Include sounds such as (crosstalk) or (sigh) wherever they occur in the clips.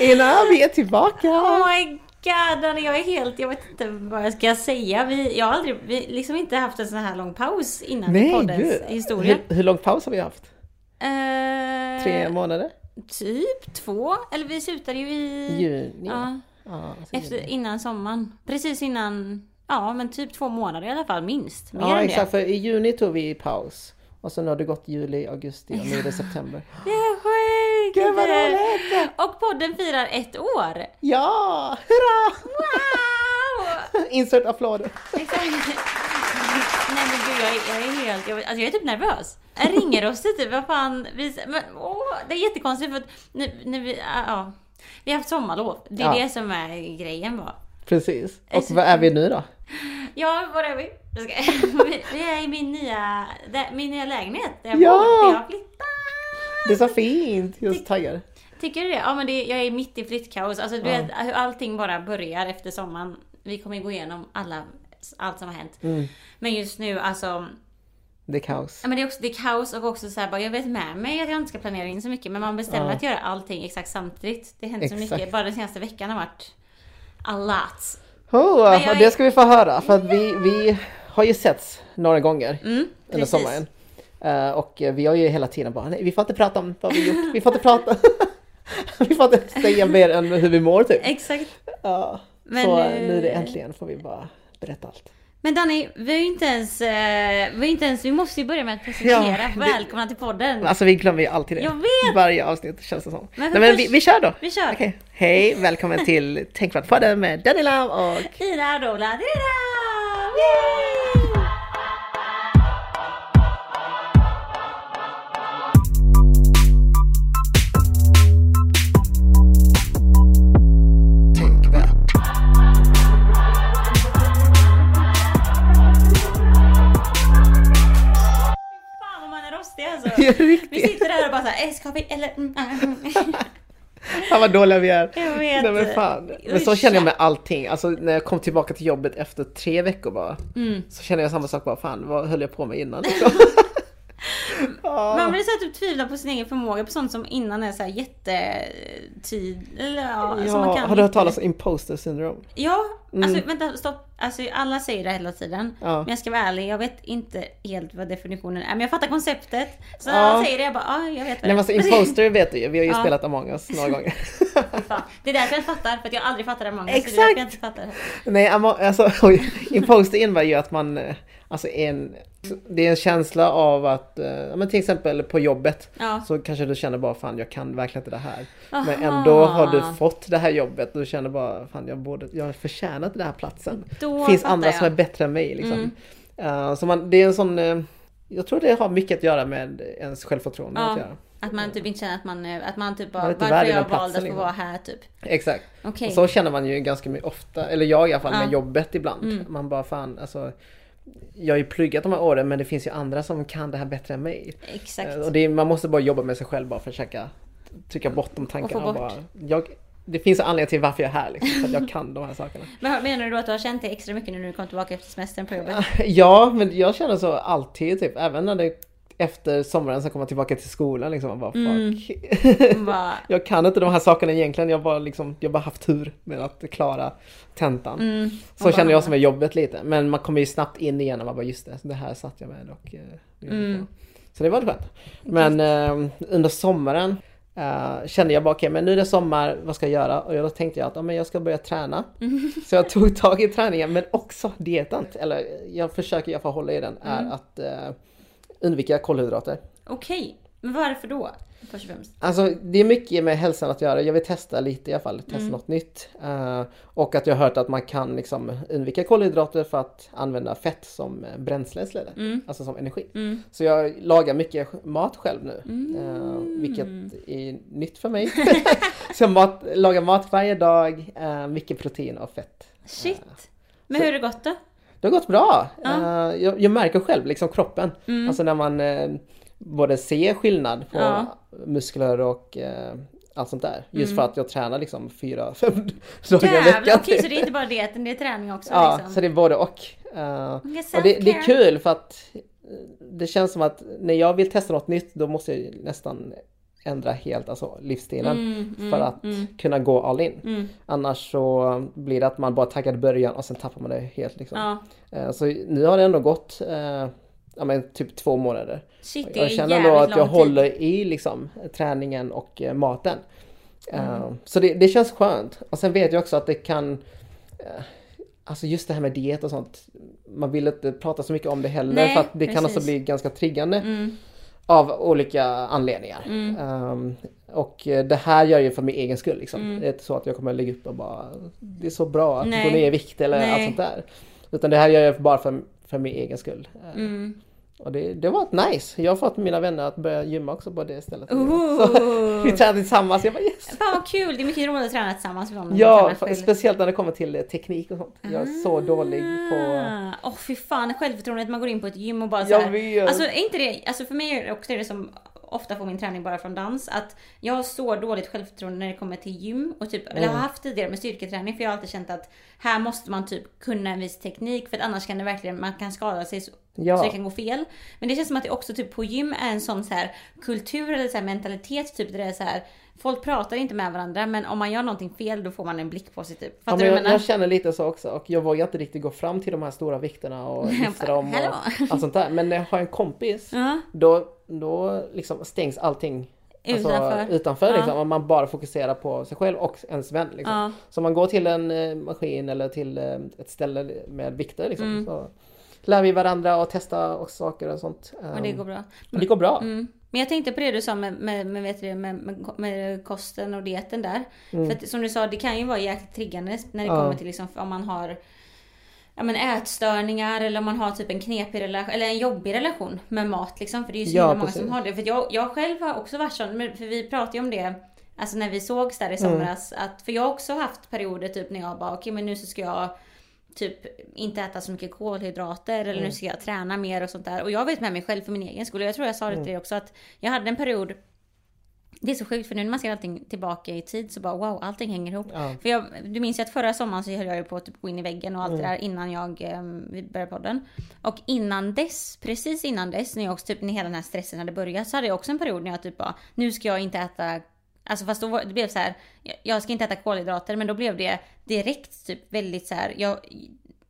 innan vi är tillbaka. Oh my god, jag är helt, jag vet inte vad jag ska säga. Vi, jag har aldrig, vi liksom inte haft en sån här lång paus innan Nej, poddens gud. historia. Hur, hur lång paus har vi haft? Eh, Tre månader? Typ två, eller vi slutade ju i... Juni? Ja, Ja, efter, innan sommaren. Precis innan, ja men typ två månader i alla fall, minst. Mer Ja exakt, det. för i juni tog vi paus. Och så nu har det gått juli, augusti och nu är det september. Det! Gud vad roligt! Och podden firar ett år! Ja! Hurra! Wow! (laughs) Insert applåder. Exakt. Nej men gud jag är, jag är helt, jag, alltså jag är typ nervös. Jag ringer oss typ, vad fan. Vi, men, åh, det är jättekonstigt för att nu, nu vi, ja, vi har haft sommarlov. Det är Ja. det som är grejen bara. Precis. Och Alltså- vad är vi nu då? (laughs) Ja, var är vi? Jag (laughs) vi, är i min nya, där- min nya lägenhet där jag Ja! bor. Jag har flyttat. Det är så fint. Jag är så taggad. Tycker du det? Ja men det, jag är mitt i flyttkaos. Alltså du Ja. vet hur allting bara börjar efter sommaren. Vi kommer gå igenom alla, allt som har hänt. Mm. Men just nu alltså Det är kaos. Ja, men det är också det är kaos och också så här, bara, jag vet med mig att jag inte ska planera in så mycket men man bestämmer Ja. att göra allting exakt samtidigt. Det händer så Exakt. mycket. Bara den senaste veckan har varit a lot. Oh, och det ska vi få höra för att vi, vi har ju setts några gånger Mm, under precis. sommaren. Eh, och vi har ju hela tiden bara, nej vi får inte prata om vad vi gjort, vi får inte prata. (laughs) vi får inte säga mer än hur vi mår typ. Exakt. Ja. Men, så eh, nu är det äntligen får vi bara berätta allt. Men Danny, vi har ju inte ens, eh, vi inte ens, vi måste ju börja med att presentera. Ja, Välkomna till podden. Alltså vi glömmer ju alltid det. Jag vet! Varje avsnitt känns det som. Men Nej, men vi, vi kör då. Vi kör. Okej. Hej, välkommen till Tänkvärt-podden med Daniela och Ina Dola Dida! Eller? Mm. Fan vad dåliga vi är. Jag vet. Nej, men, fan. men så känner jag med allting. Alltså när jag kom tillbaka till jobbet efter tre veckor bara. Mm. Så känner jag samma sak bara, fan vad höll jag på med innan? Liksom. (laughs) Man blir så här typ tvivla på sin egen förmåga på sånt som innan är så här jättetid. Eller ja, man Ja, kan har du hört talas om imposter syndrome? Ja, alltså Mm. vänta stopp. Alltså alla säger det hela tiden. Ja. Men jag ska vara ärlig, jag vet inte helt vad definitionen är. Men jag fattar konceptet. Så när Ja. alla säger det, jag bara ja, jag vet vad Nej det men alltså imposter (laughs) vet du ju, vi har ju Ja. spelat Among us några gånger. Det är därför jag fattar, för att jag aldrig fattar det många. Så det är Exakt. jag inte fattar. Nej, Among, alltså (laughs) imposter innebär ju att man, eh, alltså en, det är en känsla av att, eh, men till exempel på jobbet Ja. så kanske du känner bara fan jag kan verkligen inte det här. Men Aha. ändå har du fått det här jobbet och du känner bara fan jag borde, jag har förtjänat den här platsen. Då Det finns andra jag. som är bättre än mig liksom. Mm. Eh, så man, det är en sån, eh, jag tror det har mycket att göra med ens självförtroende. Ja. Att göra. Att man typ inte känner att man, att man typ bara, Man varför jag valde att få liksom. vara här typ. Exakt. Okej. Och så känner man ju ganska mycket ofta, eller jag i alla fall Ja. med jobbet ibland. Mm. Man bara fan alltså Jag har ju pluggat de här åren men det finns ju andra som kan det här bättre än mig. Exakt. Eh, Och det, är- man måste bara jobba med sig själv bara för att försöka trycka bort de tankarna. Och Och bara, jag, det finns anledning till varför jag är här liksom, för att jag kan de här sakerna. (laughs) Men menar du då att du har känt det extra mycket nu när du kom tillbaka efter semestern på jobbet? (laughs) Ja, men jag känner så alltid typ, även när det efter sommaren så kommer jag tillbaka till skolan liksom och bara Mm. fuck. Bara, (laughs) jag kan inte de här sakerna egentligen, jag bara liksom, jag bara haft tur med att klara tentan. mm, Så och känner bara- jag som är jobbet lite. Men man kommer ju snabbt in igen och man bara just det, det här satt jag med och... eh, Mm. så. Det var skönt. Men eh, under sommaren eh, kände jag bara okej men nu är det sommar, vad ska jag göra? Och då tänkte jag att ja, men jag ska börja träna. Så jag tog tag i träningen men också dieten. Eller jag försöker i alla fall hålla i den. Är Mm. att eh, undvika kolhydrater. Okej, men varför då? Först och främst. Alltså det är mycket med hälsan att göra. Jag vill testa lite i alla fall, testa Mm. något nytt. Eh, och att jag har hört att man kan liksom undvika kolhydrater för att använda fett som eh, bränsle istället. Mm. Alltså som energi. Mm. Så jag lagar mycket mat själv nu. Mm. eh, vilket är nytt för mig. (laughs) så jag mat, lagar mat varje dag, eh, mycket protein och fett. Shit. Men hur har det gått då? Det har gått bra. Ja. Eh, jag, jag märker själv liksom kroppen. Mm. Alltså när man eh, både ser skillnad på Ja. muskler och eh, allt sånt där. Just Mm. för att jag tränar liksom fyra, (laughs) fem dagar i veckan. okej så det är inte bara dieten, det är träning också ja, liksom? så det är både och. Okej, och det, det är kul för att det känns som att när jag vill testa något nytt då måste jag nästan ändra helt alltså livsstilen Mm, mm, för att mm. kunna gå all in. Mm. Annars så blir det att man bara taggar i början och sen tappar man det helt liksom. Ja. Eh, Så nu har det ändå gått eh, ja, men typ två månader. Shit, Jag känner ändå att jag håller i liksom träningen och eh, maten. Mm. Så det, det känns skönt. Och sen vet jag också att det kan eh, Alltså just det här med diet och sånt. Man vill inte prata så mycket om det heller Nej, för att det kan precis. också bli ganska triggande Mm. Av olika anledningar. Mm. Ehm, och det här gör jag ju för min egen skull liksom. Mm. Det är inte så att jag kommer lägga upp och bara Det är så bra att Nej. gå ner i vikt eller Nej. allt sånt där. Utan det här gör jag bara för, för min egen skull. Eh, Mm. Och det, det var nice. Jag har fått mina vänner att börja gymma också på det stället. Så (laughs) vi tränar tillsammans. Jag bara yes! Fan vad kul, det är mycket roligt att träna tillsammans med någon. Ja, speciellt när det kommer till eh, teknik och sånt. Jag är så dålig på... Ah. Åh fy fan, självförtroendet man går in på ett gym och bara så Jag här, vet. Alltså är inte det, alltså för mig är det också det som ofta får min träning bara från dans. Att jag har så dåligt självförtroende när det kommer till gym. Och typ, eller Mm. har haft tidigare med styrketräning. För jag har alltid känt att här måste man typ kunna en viss teknik. För att annars kan det verkligen, man kan skada sig så, Ja. så det kan gå fel. Men det känns som att det också typ på gym är en sån så här kultur eller så här mentalitet typ där det är så här. Folk pratar inte med varandra men om man gör någonting fel då får man en blick på sig typ. Ja, Fattar men du vad jag, jag menar? jag känner lite så också och jag vågar inte riktigt gå fram till de här stora vikterna och (laughs) lyfta dem och allt sånt där. Men när jag har en kompis Ja. då, då liksom stängs allting Utanför. Alltså, utanför Ja. liksom, om man bara fokuserar på sig själv och ens vän. Liksom. Ja. Så om man går till en eh, maskin eller till eh, ett ställe med vikter liksom, Mm. så lär vi varandra och testa och saker och sånt. Och det Ehm, går bra. det går bra. Mm. Men jag tänkte på det du sa med, med, med, vet du, med, med, med kosten och dieten där. Mm. För att, som du sa, det kan ju vara jäkligt triggande när det Ja. kommer till liksom, om man har ja, men ätstörningar eller om man har typ en knepig relation, eller en jobbig relation med mat liksom. För det är ju så Ja, många precis. som har det. För jag, jag själv har också varit sån, för vi pratade ju om det Alltså när vi sågs där i Mm. somras. Att, för jag har också haft perioder typ när jag bara okej men nu så ska jag typ inte äta så mycket kolhydrater eller Mm. nu ska jag träna mer och sånt där. Och jag vet med mig själv för min egen skull. Jag tror jag sa det Mm. till dig också att jag hade en period det är så sjukt för nu när man ser allting tillbaka i tid så bara wow, allting hänger ihop. Ja. För jag, du minns ju att förra sommaren så höll jag ju på att typ gå in i väggen och allt Mm. det där innan jag vi började podden. Och innan dess, precis innan dess, när jag också typ när hela den här stressen hade börjat så hade jag också en period när jag typ bara, nu ska jag inte äta Alltså fast då var, det blev så här, jag- ska inte äta kolhydrater men då blev det direkt typ väldigt så här, jag,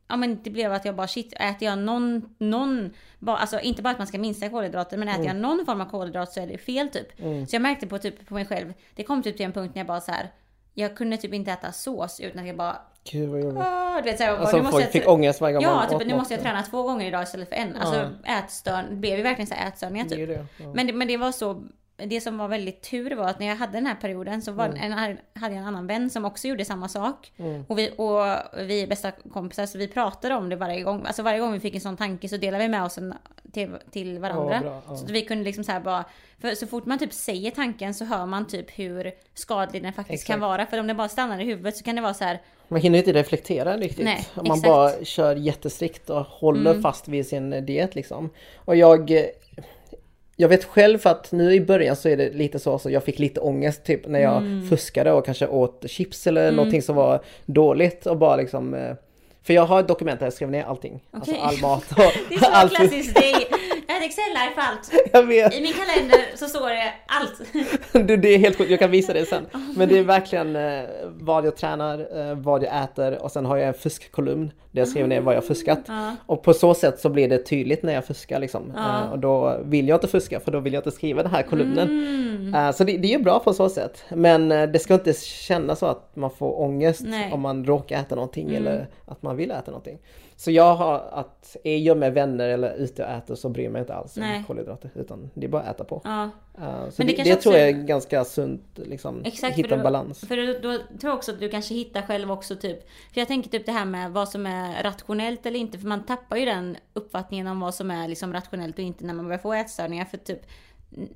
ja men det blev att jag bara shit, äter jag någon, någon, bara, alltså inte bara att man ska minska kolhydrater men äter jag någon form av kolhydrat så är det fel typ. Mm. Så jag märkte på typ på mig själv, det kom typ till en punkt när jag bara så här, jag kunde typ inte äta sås utan att jag bara, Gud vad jobbigt. du vet bara, Alltså folk jag fick ångest varje gång Ja, typ åt nu måste jag träna två gånger idag istället för en. Alltså ätstörn, det blev ju verkligen så här ätstörningar Det typ. ju det. Ja. Men det, men det var så, det som var väldigt tur var att när jag hade den här perioden så var, Mm. en, hade jag en annan vän som också gjorde samma sak. Mm. Och, vi, och vi är bästa kompisar så vi pratade om det varje gång. Alltså varje gång vi fick en sån tanke så delade vi med oss en, till, till varandra. Ja, ja. Så vi kunde liksom så här bara, för så fort man typ säger tanken så hör man typ hur skadlig den faktiskt kan Exakt. vara. För om det bara stannar i huvudet så kan det vara så här, Man hinner inte reflektera riktigt. Nej, om man bara kör jättestrikt och håller Mm. fast vid sin diet liksom. Och jag jag vet själv att nu i början så är det lite så så jag fick lite ångest typ när jag Mm. fuskade och kanske åt chips eller någonting som var dåligt och bara liksom eh, för jag har ett dokument där jag skrev ner allting. Alltså Okej. all mat (laughs) och det är så (laughs) allt. klassiskt dig. Ett Excel-ark för allt. (laughs) Jag vet. I min kalender så står det allt. (laughs) Det, det är helt sjukt, jag kan visa det sen. (laughs) Men det är verkligen eh, vad jag tränar, eh, vad jag äter och sen har jag en fuskkolumn där jag skriver ner vad jag fuskat. Ja. Och på så sätt så blir det tydligt när jag fuskar liksom. Ja. Eh, och då vill jag inte fuska för då vill jag inte skriva den här kolumnen. Mm. Så det, det är bra på så sätt. Men det ska inte kännas så att man får ångest Nej. Mm. om man råkar äta någonting eller att man vill äta någonting. Så jag har att, är jag med vänner eller ute och äter så bryr jag mig inte alls Nej. om kolhydrater. Utan det är bara att äta på. Ja. Uh, så Men det, det det tror jag är ganska sunt, liksom, Exakt, hitta en balans. För då, då tror jag också att du kanske hittar själv också typ För jag tänker typ det här med vad som är rationellt eller inte För man tappar ju den uppfattningen om vad som är liksom rationellt och inte när man börjar få ätstörningar För typ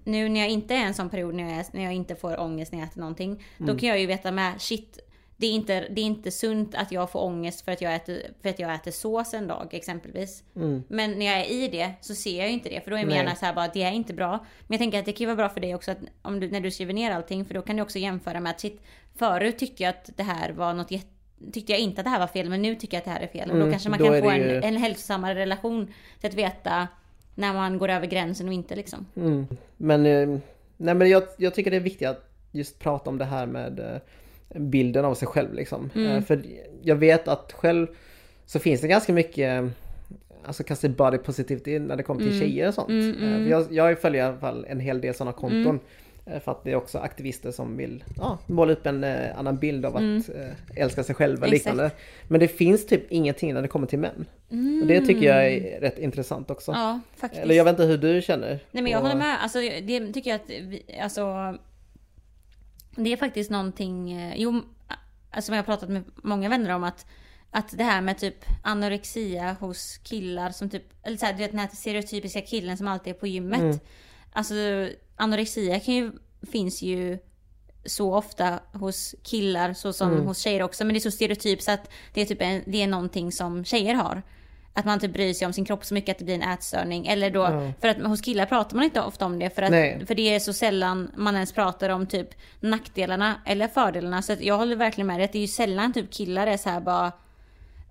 Nu när jag inte är i en sån period när jag, är, när jag inte får ångest när jag äter någonting Då kan jag ju veta med shit det är, inte, det är inte sunt att jag får ångest för att jag äter, för att jag äter sås en dag exempelvis. Mm. Men när jag är i det så ser jag ju inte det. För då är min hjärna så här bara, det är inte bra. Men jag tänker att det kan ju vara bra för dig också att om du, när du skriver ner allting. För då kan du också jämföra med att shit, förut tyckte jag att det här var något jätte Tyckte jag inte att det här var fel men nu tycker jag att det här är fel. Och då Mm, kanske man då kan få en, ju- en hälsosammare relation till att veta när man går över gränsen och inte liksom. Mm. Men eh, nej men jag, jag tycker det är viktigt att just prata om det här med eh, bilden av sig själv liksom. Mm. Eh, för jag vet att själv så finns det ganska mycket Alltså kanske body positivity när det kommer till Mm. tjejer och sånt. Mm, Eh, mm. Jag, jag följer i alla fall en hel del sådana konton. Eh, För att det är också aktivister som vill ja, måla upp en eh, annan bild av att Mm. eh, älska sig själva Exakt. liknande. Men det finns typ ingenting när det kommer till män. Och det tycker jag är rätt intressant också. Mm. Ja, faktiskt. Eller jag vet inte hur du känner. Nej men jag Och- håller med. Alltså det tycker jag att vi, alltså Det är faktiskt någonting, eh, jo, alltså jag har pratat med många vänner om att att det här med typ anorexia hos killar som typ, eller så här, du vet den här stereotypiska killen som alltid är på gymmet. Mm. Alltså anorexia kan ju, finns ju så ofta hos killar så som Mm. hos tjejer också. Men det är så stereotypt så att det är typ en, det är någonting som tjejer har. Att man typ bryr sig om sin kropp så mycket att det blir en ätstörning. Eller då, Ja. för att hos killar pratar man inte ofta om det. För, Nej. att, för det är så sällan man ens pratar om typ nackdelarna eller fördelarna. Så att jag håller verkligen med dig att det är ju sällan typ killar är så här bara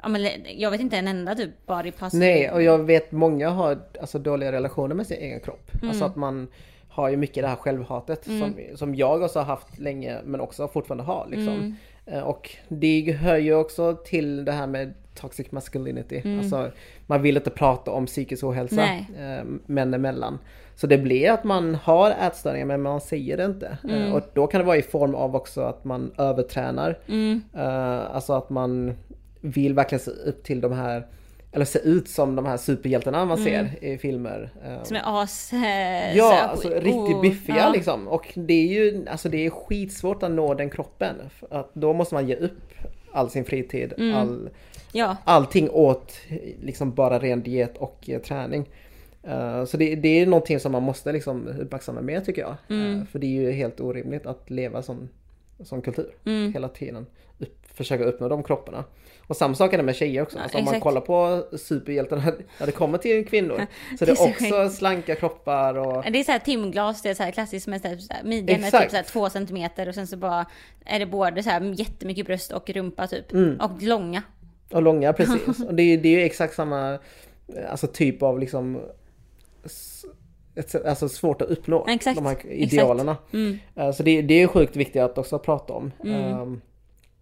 Ja, men jag vet inte en enda typ body positive. Nej, och jag vet många har alltså, dåliga relationer med sin egen kropp. Mm. Alltså att man har ju mycket det här självhatet som, som jag också har haft länge men också fortfarande har. Liksom. Mm. Eh, Och det hör ju också till det här med toxic masculinity. Alltså, man vill inte prata om psykisk ohälsa Mm. Nej. eh, män emellan. Så det blir att man har ätstörningar men man säger det inte. Eh, Och då kan det vara i form av också att man övertränar. Mm. Eh, alltså att man vill verkligen se upp till de här eller se ut som de här superhjältarna man ser i filmer. Eh, Mm. Som är as... eh, Ja, så alltså oh, riktigt biffiga ja. liksom. Och det är ju alltså det är skitsvårt att nå den kroppen. För Att då måste man ge upp all sin fritid, Mm. all, Ja, allting åt liksom bara ren diet och eh, träning. Eh, så det, det är någonting som man måste liksom uppmärksamma mer tycker jag. Mm. Eh, för det är ju helt orimligt att leva som, som kultur Mm. hela tiden. Upp, försöka uppnå de kropparna. Och samma sak är det med tjejer också. Ja, Alltså om man kollar på superhjältarna när det kommer till kvinnor. Så Det är så är också slanka kroppar och Det är så här timglas, det är så här klassiskt med så här, midjan är typ så här två centimeter och sen så bara är det både så här jättemycket bröst och rumpa typ. Mm. Och långa. Och långa precis. (laughs) Och det, är- det är ju exakt samma eh, alltså, typ av liksom ett, alltså svårt att uppnå Exakt, de här idealerna. Mm. Eh, Så det, det är sjukt viktigt att också prata om. Ehm,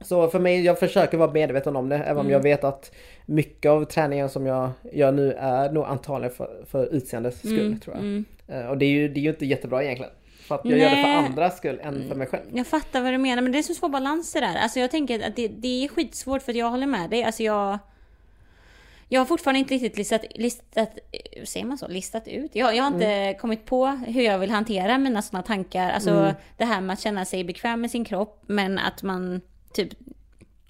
Så för mig, jag försöker vara medveten om det även om Mm. jag vet att mycket av träningen som jag gör nu är nog antagligen för, för utseendes skull tror jag. Mm. Eh, Och det är, ju, det är ju inte jättebra egentligen. För att jag gör det för Nej. andras skull än för mig själv. Jag fattar vad du menar men det är så svår balans det där. Alltså jag tänker att det, det är skitsvårt för att jag håller med dig. Alltså jag... Jag har fortfarande inte riktigt listat, listat säger man så? Listat ut? Jag, jag har inte Mm. kommit på hur jag vill hantera mina sådana tankar. Alltså Mm. det här med att känna sig bekväm med sin kropp men att man typ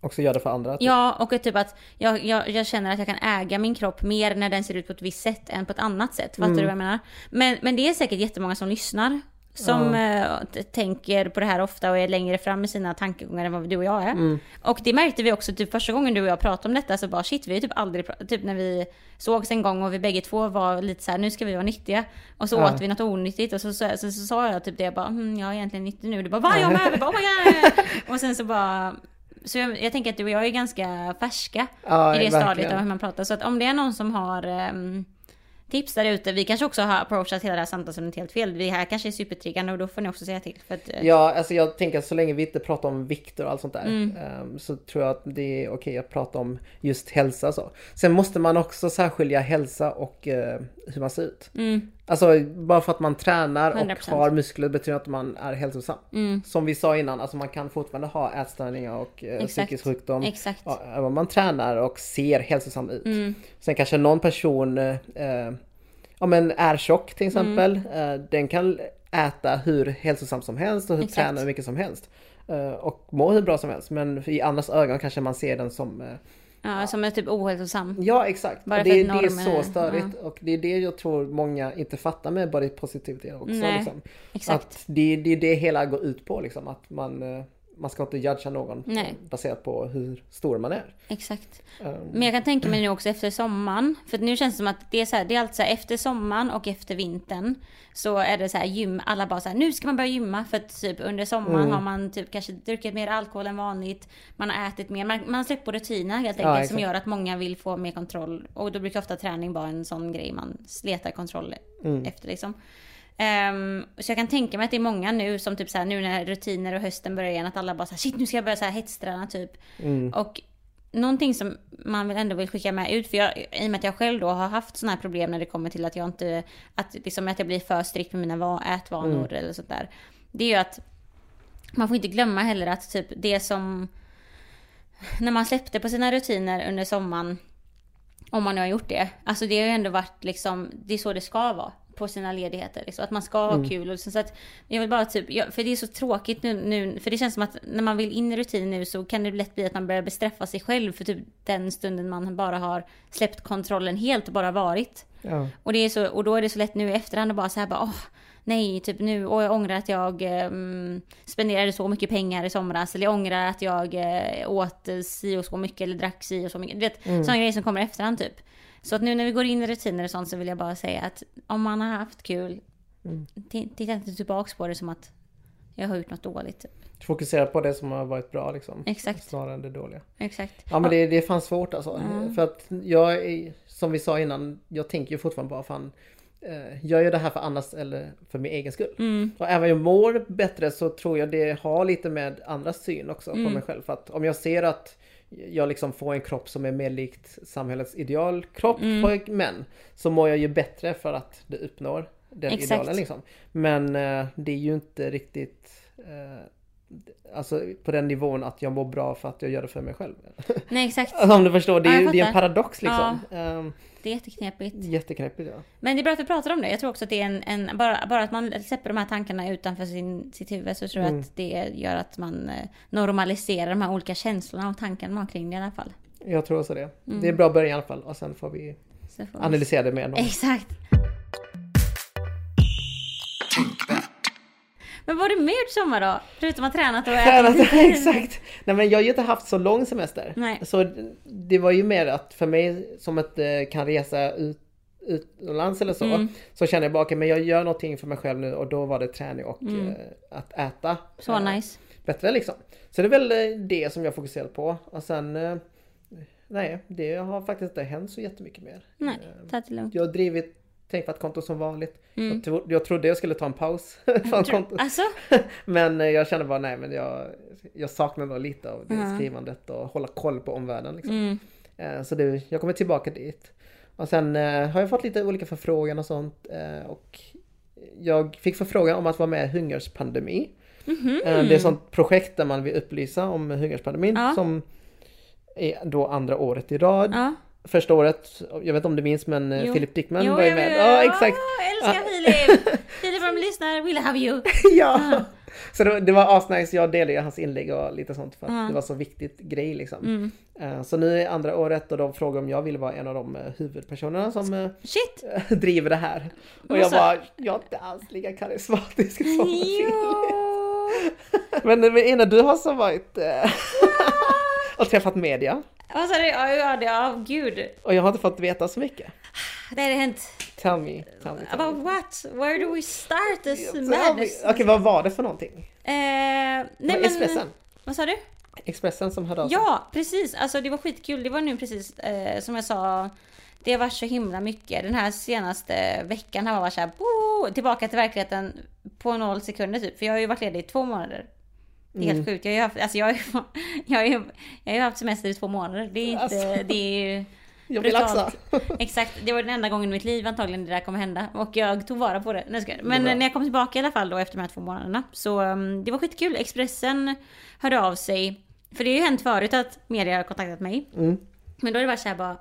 Också gör det för andra. typ. Ja, och typ att jag, jag, jag känner att jag kan äga min kropp mer när den ser ut på ett visst sätt än på ett annat sätt. Fattar Mm. du vad jag menar? Men, men det är säkert jättemånga som lyssnar. Som eh, t- tänker på det här ofta och är längre fram i sina tankegångar än vad du och jag är. Mm. Och det märkte vi också typ första gången du och jag pratade om detta så bara shit vi har typ aldrig typ när vi sågs en gång och vi bägge två var lite så här nu ska vi vara nyttiga. Och så Ja. åt vi något onyttigt och så, så, så, så sa jag typ det jag bara hm, jag är egentligen nyttig nu. Du bara va jag med? Vi bara, oh my God. Och sen så bara så jag, jag tänker att du och jag är ganska färska Ja, i det verkligen. stadiet av hur man pratar. Så att om det är någon som har ehm, tips där ute. Vi kanske också har approachat hela det här samtalet helt fel. Vi här kanske är supertriggande och då får ni också säga till. För att, eh, Ja, alltså jag tänker att så länge vi inte pratar om vikter och allt sånt där Mm. ehm, så tror jag att det är okej att prata om just hälsa så. Sen måste man också särskilja hälsa och eh, hur man ser ut. Mm, Alltså bara för att man tränar och 100%. har muskler betyder att man är hälsosam. mm, Som vi sa innan, alltså man kan fortfarande ha ätstörningar och eh, psykisk sjukdom. exakt. Även om man tränar och ser hälsosam ut. Mm, Sen kanske någon person eh, eh, ja, men är tjock till Mm. exempel. Eh, den kan äta hur hälsosamt som helst och hur träna hur mycket som helst. Eh, och må hur bra som helst. Men i andras ögon kanske man ser den som... Ja, som är typ ohälsosam. ja exakt. Bara det, det är så störigt. Och det är det jag tror många inte fattar med body positivity också. Nej, Liksom. Exakt. Att det, det är det hela går ut på liksom. Att man, eh, man ska inte judga någon Nej. baserat på hur stor man är. Exakt. Eh, Men jag kan tänka mig nu också efter sommaren. För nu känns det som att det är så här, det är alltså efter sommaren och efter vintern. Så är det så här gym, alla bara så här, nu ska man börja gymma. För att typ under sommaren Mm. har man typ kanske druckit mer alkohol än vanligt. Man har ätit mer, man, man har släppt på rutiner helt Ja, enkelt. som exakt. gör att många vill få mer kontroll. Och då brukar ofta träning vara en sån grej man letar kontroll Mm. efter liksom. Ehm, så jag kan tänka mig att det är många nu som typ så här, nu när rutiner och hösten börjar igen att alla bara så här, shit nu ska jag börja så här hetsträna typ. Mm. Och någonting som man väl ändå vill skicka med ut, för jag, i och med att jag själv då har haft sådana här problem när det kommer till att jag inte, att, liksom, att jag blir för strikt med mina va- ätvanor eller sånt där. Det är ju att man får inte glömma heller att typ det som, när man släppte på sina rutiner under sommaren, om man nu har gjort det, alltså det har ju ändå varit liksom, det är så det ska vara på sina ledigheter. Liksom, att man ska ha kul. Och så, så att jag vill bara typ, jag, för det är så tråkigt nu, nu, för det känns som att när man vill in i rutin nu så kan det lätt bli att man börjar bestraffa sig själv för typ den stunden man bara har släppt kontrollen helt och bara varit. Ja. Och, det är så, och då är det så lätt nu i efterhand att bara så här bara, åh, nej, typ nu, och jag ångrar att jag um, spenderade så mycket pengar i somras, eller jag ångrar att jag uh, åt si och så mycket, eller drack si och så mycket. Du vet, sådana grejer som kommer i efterhand typ. Så att nu när vi går in i rutiner och sånt så vill jag bara säga att om man har haft kul, ti- titta inte tillbaks på det som att jag har gjort något dåligt. Typ. Fokusera på det som har varit bra liksom. Exakt. Snarare än det dåliga. Exakt. Ja men det, det är fan svårt alltså. För att jag är, som vi sa innan, jag tänker ju fortfarande bara fan eh, Gör jag det här för andras eller för min egen skull? Mm. Och även om jag mår bättre så tror jag det har lite med andras syn också Mm. på mig själv. För att om jag ser att jag liksom får en kropp som är mer likt samhällets idealkropp Mm. på män. Så mår jag ju bättre för att det uppnår den Exakt. idealen liksom. Men eh, det är ju inte riktigt eh, Alltså på den nivån att jag mår bra för att jag gör det för mig själv. Nej exakt. (laughs) Alltså, om du förstår, det är, Ja, det är en paradox liksom. Ehm, Det är jätteknepigt. jätteknäppigt ja. Men det är bra att vi pratar om det. Jag tror också att det är en, en bara, bara att man släpper de här tankarna utanför sin, sitt huvud så tror jag Mm. att det gör att man eh, normaliserar de här olika känslorna och tankarna man har kring det i alla fall. Jag tror också det. Mm. Det är en bra början i alla fall och sen får vi får vi- analysera det mer. någon- Exakt. Men vad har du mer gjort sommar då? Förutom att tränat och Tränat, ätit? (laughs) exakt! Nej men jag har ju inte haft så lång semester. Nej. Så det var ju mer att för mig som inte kan resa ut utomlands eller så. Mm. Så känner jag bara okej men jag gör någonting för mig själv nu och då var det träning och eh, att äta. Mm. Så eh, nice. Bättre liksom. Så det är väl eh, det som jag fokuserat på. Och sen eh, Nej, det har faktiskt inte hänt så jättemycket mer. Nej, Eh, ta det lugnt. Jag har drivit Tänkvart-konto som vanligt. Mm. Jag, tro, jag trodde jag skulle ta en paus (laughs) från kontot. Alltså? (laughs) Men eh, jag kände bara nej men jag, jag saknar nog lite av det Ja. skrivandet och hålla koll på omvärlden. Liksom. Mm. Eh, Så det, jag kommer tillbaka dit. Och sen eh, har jag fått lite olika förfrågan och sånt. Och jag fick förfrågan om att vara med i hungerspandemi. Mhm. Eh, Det är ett sånt projekt där man vill upplysa om hungerspandemin Ja. som är då andra året i rad. Ja. Första året, jag vet inte om du minns men eh, Jo. Philip Dickman Jo, var ju jag med. Ja exakt! Åh, älskar Filip! Filip (laughs) om du lyssnar, we love you! (laughs) ja! Så det, det var asnice, jag delade ju hans inlägg och lite sånt för att Ja. det var så viktigt grej liksom. Mm. Eh, Så nu är andra året och de frågar om jag vill vara en av de eh, huvudpersonerna som Shit! (laughs) driver det här. Och jag bara, jag är inte alls lika karismatisk som Philip. Men, men innan du har så varit och träffat media Vad sa du? Ja, ja, ja, gud. och jag har inte fått veta så mycket. Det har hänt. Tell me, tell me. Tell About me. what? Where do we start this Okej, madness? vad var det för någonting? Eh, nej var men... Expressen. Vad sa du? Expressen som hörde av sig. Ja, precis. Alltså det var skitkul. Det var nu precis eh, som jag sa. Det varit så himla mycket. Den här senaste veckan har varit såhär, "Boo!" tillbaka till verkligheten på noll sekunder typ. För jag har ju varit ledig i två månader. Det är Mm. helt sjukt. Jag har ju haft, alltså jag har jag har ju, jag har haft semester i två månader. Det är inte, Alltså. det är ju Jag vill också. (laughs) Exakt, det var den enda gången i mitt liv antagligen det där kommer hända. Och jag tog vara på det. Nej. Men bra. när jag kom tillbaka i alla fall då efter de här två månaderna. Så um, det var skitkul. Expressen hörde av sig. För det har ju hänt förut att media har kontaktat mig. Mm. Men då är det bara såhär bara.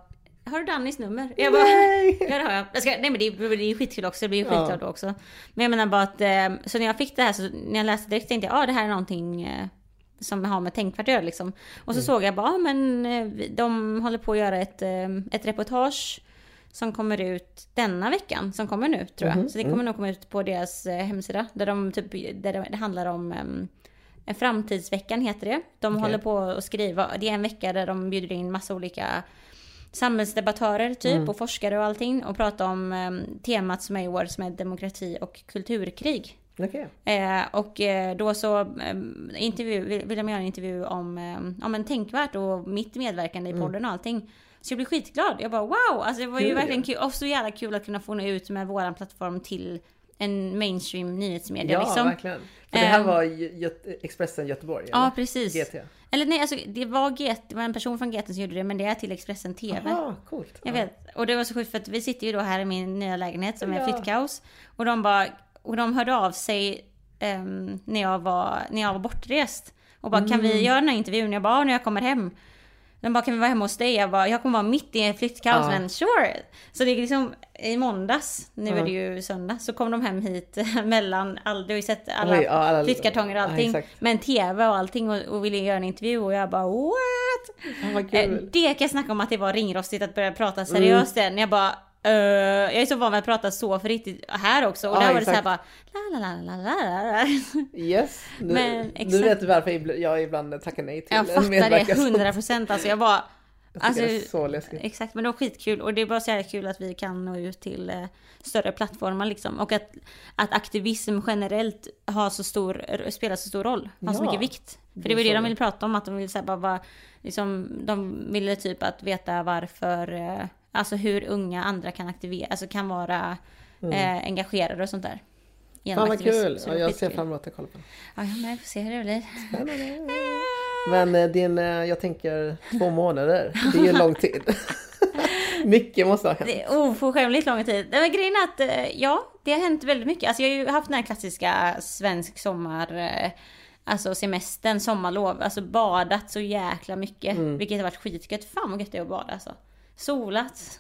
Har du Dannys nummer? Jag bara, Nej! (laughs) ja det har jag. jag ska, nej men det, är- det är skitkul också, det blir ju Ja. skitglad då också. Men jag menar bara att, eh, så när jag fick det här så när jag läste direkt tänkte jag, ja ah, det här är någonting eh, som har med tänkvärt att göra liksom. Och så såg jag bara, ah, men eh, de håller på att göra ett, eh, ett reportage som kommer ut denna veckan, som kommer nu tror jag. Mhm, Så det kommer nog komma ut på deras eh, hemsida. Där, de typ, där det, handlar om ehm, Framtidsveckan heter det. De Okej. håller på att skriva, det är en vecka där de bjuder in massa olika samhällsdebattörer typ Mm. och forskare och allting och pratar om ehm, temat som är i år som är demokrati och kulturkrig. Okej. Eh, och eh, då så eh, intervju, vill, vill de göra en intervju om, eh, om en tänkvärt och mitt medverkande i podden och allting. Så jag blev skitglad. Jag bara wow! Alltså det var ju Mm. Kul, verkligen ja. kul. Och så jävla kul att kunna få nå ut med våran plattform till en mainstream nyhetsmedia Ja, liksom. verkligen. För det här Ehm. var Gö- Expressen Göteborg? Ja, eller? precis. GT? Eller nej, alltså det var, GT, det var en person från GT som gjorde det, men det är till Expressen TV. Jaha, coolt. Jag Ja. vet. Och det var så sjukt för att vi sitter ju då här i min nya lägenhet som är Ja. flyttkaos. Och de bara, och de hörde av sig ehm, när, jag var, när jag var bortrest. Och bara, kan Mm. vi göra den här intervjun? Jag bara, "Ja, när jag kommer hem. De bara, kan vi vara hemma hos dig? Jag bara, jag kommer vara mitt i en flyttkaos, Ja. men sure. Så det är liksom i måndags, nu Ja. är det ju söndag, så kom de hem hit (laughs) mellan, all, du har ju sett alla Oj, ja, alla- flyttkartonger och ja, allting. med en TV och allting och, och ville göra en intervju och jag bara what? Kul. Det kan jag snacka om att det var ringrostigt att börja prata seriöst Mm. igen. Jag bara, eh, jag är så van vid att prata så för riktigt här också. Och Ja, där var det så här exakt. bara, la la la la la la. Yes. Nu, Men, nu exakt. vet du varför jag ibland- tackar nej till Jag fattar det medverkan. 100 procent. Alltså jag bara, Jag alltså, det är så läskigt. exakt. Men det var skitkul och det är bara så jävla kul att vi kan nå ut till eh, större plattformar liksom. Och att, att aktivism generellt har så stor, spelar så stor roll. Har så Ja, mycket vikt. För det det var det så de det. ville prata om, att de ville säga bara vara, liksom, de ville typ att veta varför, eh, alltså hur unga andra kan aktivera, alltså kan vara eh, engagerade och sånt där. Genom Mm. Fan vad kul! Ja, jag ser fram emot att kolla på. Ja, jag med. Får se hur det blir. Spännande. Men eh, din, eh, jag tänker två månader, det är ju lång tid. (laughs) Mycket måste ha hänt. Det är oförskämligt lång tid. Det var grejen är att, eh, ja, det har hänt väldigt mycket. Alltså jag har ju haft den här klassiska svensk sommar, alltså semestern, sommarlov. Alltså badat så jäkla mycket. Mm. Vilket har varit skitgött. Fan vad gött det är att bada alltså. Solat.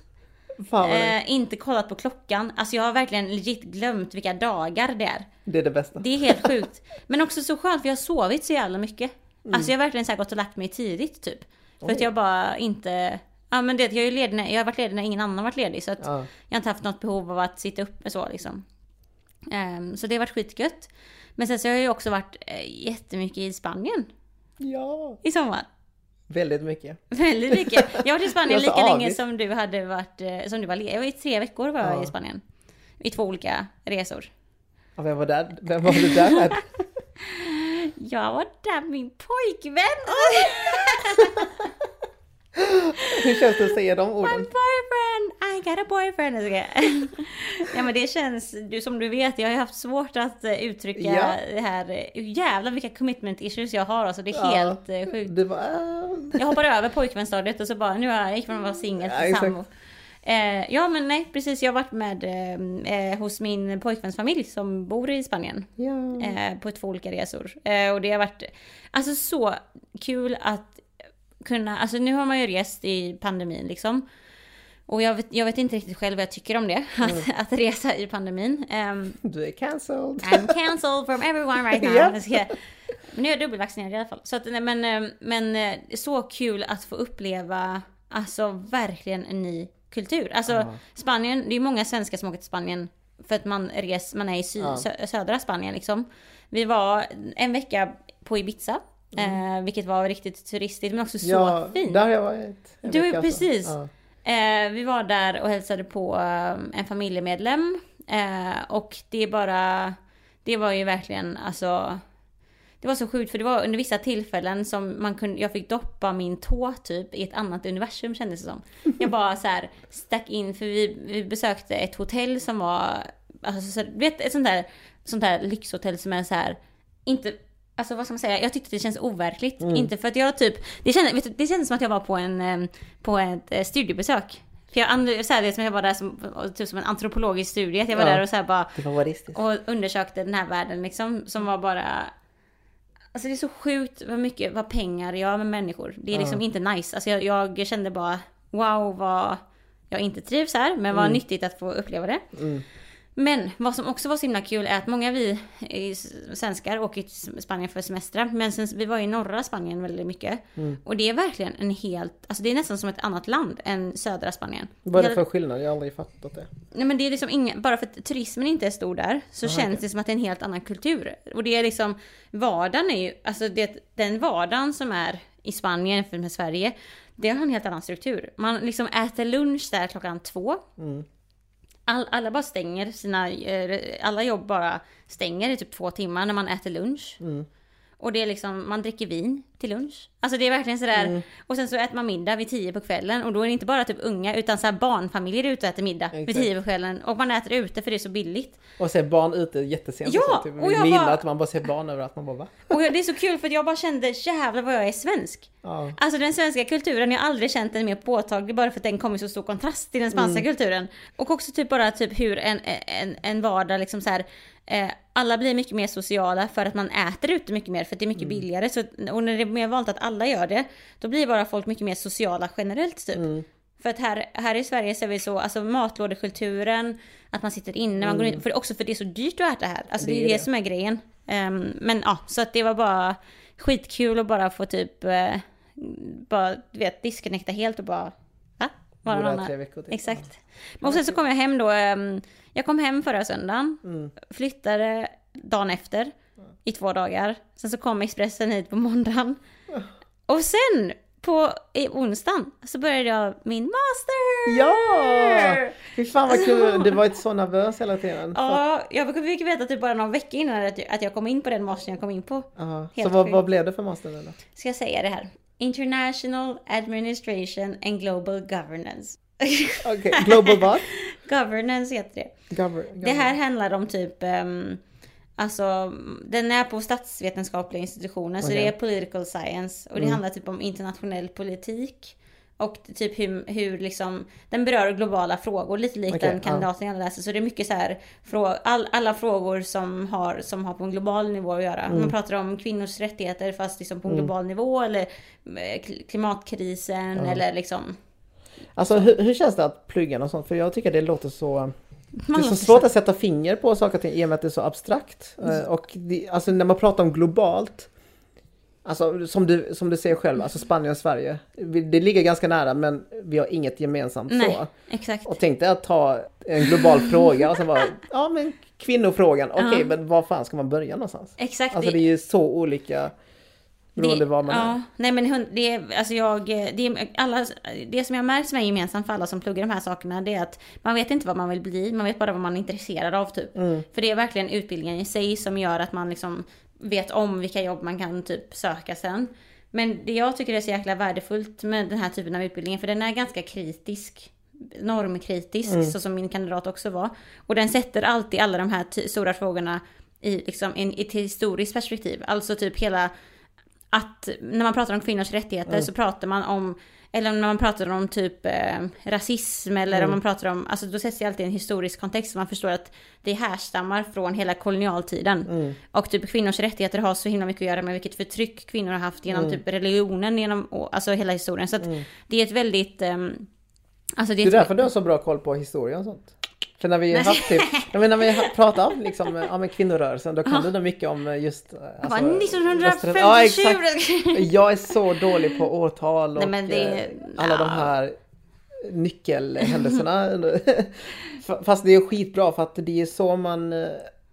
Eh, inte kollat på klockan. Alltså jag har verkligen legit glömt vilka dagar det är. det är det bästa. Det är helt sjukt. Men också så skönt för jag har sovit så jävla mycket. Mm. Alltså jag har verkligen så gått och lagt mig tidigt typ. För att Oj. jag bara inte... Ja men det, jag, är ledig, när- jag har varit ledig när ingen annan varit ledig. Så att Ja. jag har inte haft något behov av att sitta uppe så liksom. Ehm, så det har varit skitgött. Men sen så har jag ju också varit uh, jättemycket i Spanien ja, i sommar. Väldigt mycket. (laughs) Väldigt mycket. Jag har varit i Spanien lika länge som du hade varit, eh, som du var ledig. Jag var i tre veckor var jag Ja. i Spanien. I två olika resor. Ja, vem var där? Vem var du där med? (laughs) Jag var där med min pojkvän! (laughs) Hur känns det att säga de orden? Got a boyfriend! Skojar. (laughs) ja men det känns, du, som du vet, jag har haft svårt att eh, uttrycka Ja. det här. eh, Jävlar vilka commitment issues jag har alltså. Det är Ja. helt eh, sjukt. Det var... Jag hoppar (laughs) över pojkvänstadiet och så bara, nu har jag gick från att vara singel Ja, till exakt. sambo. Eh, ja men nej precis, jag har varit med eh, hos min pojkväns familj som bor i Spanien. Ja. eh, på två olika resor. Och det har varit alltså så kul att kunna, alltså nu har man ju rest i pandemin liksom. Och jag vet, jag vet inte riktigt själv vad jag tycker om det, (laughs) att, att resa i pandemin. Ehm, Du är cancelled. I'm cancelled from everyone right now. (laughs) Ska- Men nu är jag dubbelvaccinerad i alla fall. Så att, men, eh, men eh, så kul att få uppleva, alltså verkligen en ny kultur. Alltså Ja. Spanien, det är många svenskar som åker till Spanien för att man, res, man är i sy, Ja. sö, södra Spanien liksom. Vi var en vecka på Ibiza, eh, vilket var riktigt turistigt men också så Mm. Ja, fint. där har jag varit. Du, vecka alltså. precis. Ja. Eh, vi var där och hälsade på eh, en familjemedlem. Eh, och det är bara... Det var ju verkligen alltså... Det var så sjukt för det var under vissa tillfällen som man kunde, jag fick doppa min tå typ i ett annat universum kändes det som. Jag bara så här stack in för vi, vi besökte ett hotell som var, alltså så, du vet ett sånt där, sånt där lyxhotell som är så här inte Alltså vad ska man säga, jag tyckte det känns overkligt. Inte för att jag typ, det kändes, du, det kändes som att jag var på en, på ett eh, studiebesök. För jag, så här, det som att jag var där som, typ som en antropologisk studie. Att jag var Ja. där och så bara och undersökte den här världen liksom, som var bara... Alltså det är så sjukt vad mycket, vad pengar gör med människor. Det är Ja. liksom inte nice. Alltså jag, jag kände bara, wow vad jag inte trivs här, men vad nyttigt att få uppleva det. Mm. Men vad som också var så himla kul är att många vi svenskar åker till Spanien för semestrar. Men sen, vi var i norra Spanien väldigt mycket. Mm. Och det är verkligen en helt, alltså det är nästan som ett annat land än södra Spanien. Vad är det för skillnad? Jag har aldrig fattat det. Nej men det är liksom inga, bara för att turismen inte är stor där så Aha, känns okej. det som att det är en helt annan kultur. Och det är liksom, vardagen är ju, alltså det, den vardagen som är i Spanien jämfört med Sverige, det har en helt annan struktur. Man liksom äter lunch där klockan två. Mm. All, alla bara stänger sina, eh, alla jobb bara stänger i typ två timmar när man äter lunch. Mm. Och det är liksom, man dricker vin till lunch. Alltså det är verkligen sådär. Mm. Och sen så äter man middag vid tio på kvällen. Och då är det inte bara typ unga, utan så här barnfamiljer ute och äter middag vid Exakt. tio på kvällen. Och man äter ute för det är så billigt. Och se barn ute jättesent. Ja, och så, typ, och jag vid bara- midnatt, man bara ser barn överallt. Man bara va? Och det är så kul för att jag bara kände, jävlar vad jag är svensk. Ja. Alltså den svenska kulturen, jag har aldrig känt den mer påtaglig bara för att den kommer i så stor kontrast till den spanska kulturen. Och också typ bara typ hur en, en, en vardag liksom så här, eh, alla blir mycket mer sociala för att man äter ute mycket mer för att det är mycket billigare. Så, och när det är mer vanligt att alla gör det, då blir bara folk mycket mer sociala generellt typ. För att här, här i Sverige så är vi så, alltså matlådekulturen, att man sitter inne, man går in, för också för det är så dyrt att äta här. Alltså det, Det är det det. som är grejen. Ehm, men ja, så att det var bara skitkul att bara få typ, eh, bara du vet disconnecta helt och bara, va? Vara någon annan. Exakt. Och sen så kom jag hem då, ehm, jag kom hem förra söndagen, Mm. flyttade dagen efter i två dagar. Sen så kom Expressen hit på måndagen. (laughs) Och sen på i onsdagen så började jag min master! Ja! Fy fan vad kul! Du var ju så nervös hela tiden. Ja, jag fick veta typ bara någon vecka innan att jag, att jag kom in på den mastern jag kom in på. Ja. Så vad, vad blev det för master då? Ska jag säga det här? International Administration and Global Governance. Okej, Global vad? (laughs) Governance heter det. Gover- Det här handlar om typ, um, alltså den är på statsvetenskapliga institutioner så Okej. det är political science och det Mm. handlar typ om internationell politik. Och typ hur, hur liksom, den berör globala frågor lite likt Okej, den kandidaten jag läser. Så det är mycket så här, all, alla frågor som har, som har på en global nivå att göra. Mm. Man pratar om kvinnors rättigheter fast liksom på en global nivå eller eh, kl- klimatkrisen eller liksom. Alltså hur, hur känns det att plugga och sånt? För jag tycker det låter så... Det Man är så svårt att sätta finger på saker och ting i och med att det är så abstrakt. Mm. Eh, Och det, alltså när man pratar om globalt Alltså som du, som du säger själv, alltså Spanien och Sverige. Det ligger ganska nära men vi har inget gemensamt Nej, så. exakt. Och tänk dig att ta en global fråga och sen bara, ja men kvinnofrågan, okej Ja. men var fan ska man börja någonstans? Exakt. Alltså det är ju så olika beroende var man ja, är. Nej men det är, alltså jag, det är alla, det som jag märkt som är gemensamt för alla som pluggar de här sakerna det är att man vet inte vad man vill bli, man vet bara vad man är intresserad av typ. Mm. För det är verkligen utbildningen i sig som gör att man liksom vet om vilka jobb man kan typ söka sen. Men det jag tycker är så jäkla värdefullt med den här typen av utbildning, för den är ganska kritisk normkritisk, Mm. så som min kandidat också var. Och den sätter alltid alla de här stora frågorna i, liksom, i ett historiskt perspektiv. Alltså typ hela att när man pratar om kvinnors rättigheter Mm. så pratar man om eller när man pratar om typ eh, rasism eller Mm. om man pratar om, alltså då sätts det alltid i en historisk kontext så man förstår att det härstammar från hela kolonialtiden. Mm. Och typ kvinnors rättigheter har så himla mycket att göra med vilket förtryck kvinnor har haft genom Mm. typ religionen, genom, alltså hela historien. Så att det är ett väldigt, ehm, alltså det Det är är ett, därför du har så bra koll på historia och sånt. För när vi har haft typ, (laughs) menar, när vi pratat om liksom, ja, men kvinnorörelsen, då kan du mycket om just... eh, alltså, 1957! Ja, exakt. Jag är så dålig på årtal och Nej, men det- eh, alla de ja. här nyckelhändelserna. F- (laughs) Fast det är skitbra för att det är så man eh,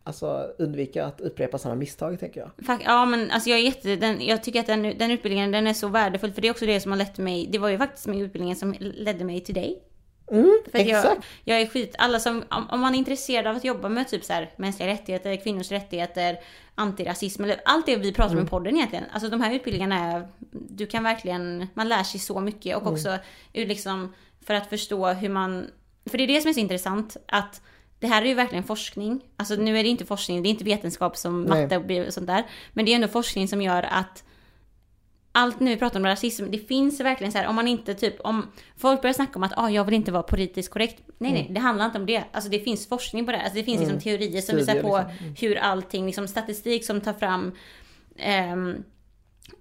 alltså, undviker att upprepa samma misstag tänker jag. Ja men alltså jag är jätte, den, jag tycker att den, den utbildningen den är så värdefull för det är också det som har lett mig, det var ju faktiskt med utbildningen som ledde mig till dig. Mm, För att jag, exakt. jag är skit, alla som, om, om man är intresserad av att jobba med typ så här, mänskliga rättigheter, kvinnors rättigheter, antirasism eller allt det vi pratar Mm. om i podden egentligen. Alltså de här utbildningarna är, du kan verkligen, man lär sig så mycket Mm. och också ur liksom för att förstå hur man, för det är det som är så intressant att det här är ju verkligen forskning. Alltså nu är det inte forskning, det är inte vetenskap som matte och sånt där. Men det är ändå forskning som gör att allt nu vi pratar om rasism, det finns verkligen så här om man inte typ om folk börjar snacka om att ah, jag vill inte vara politiskt korrekt. Nej, nej, det handlar inte om det. Alltså det finns forskning på det. Alltså det finns liksom teorier som visar Studier, på liksom. hur allting, liksom statistik som tar fram ehm,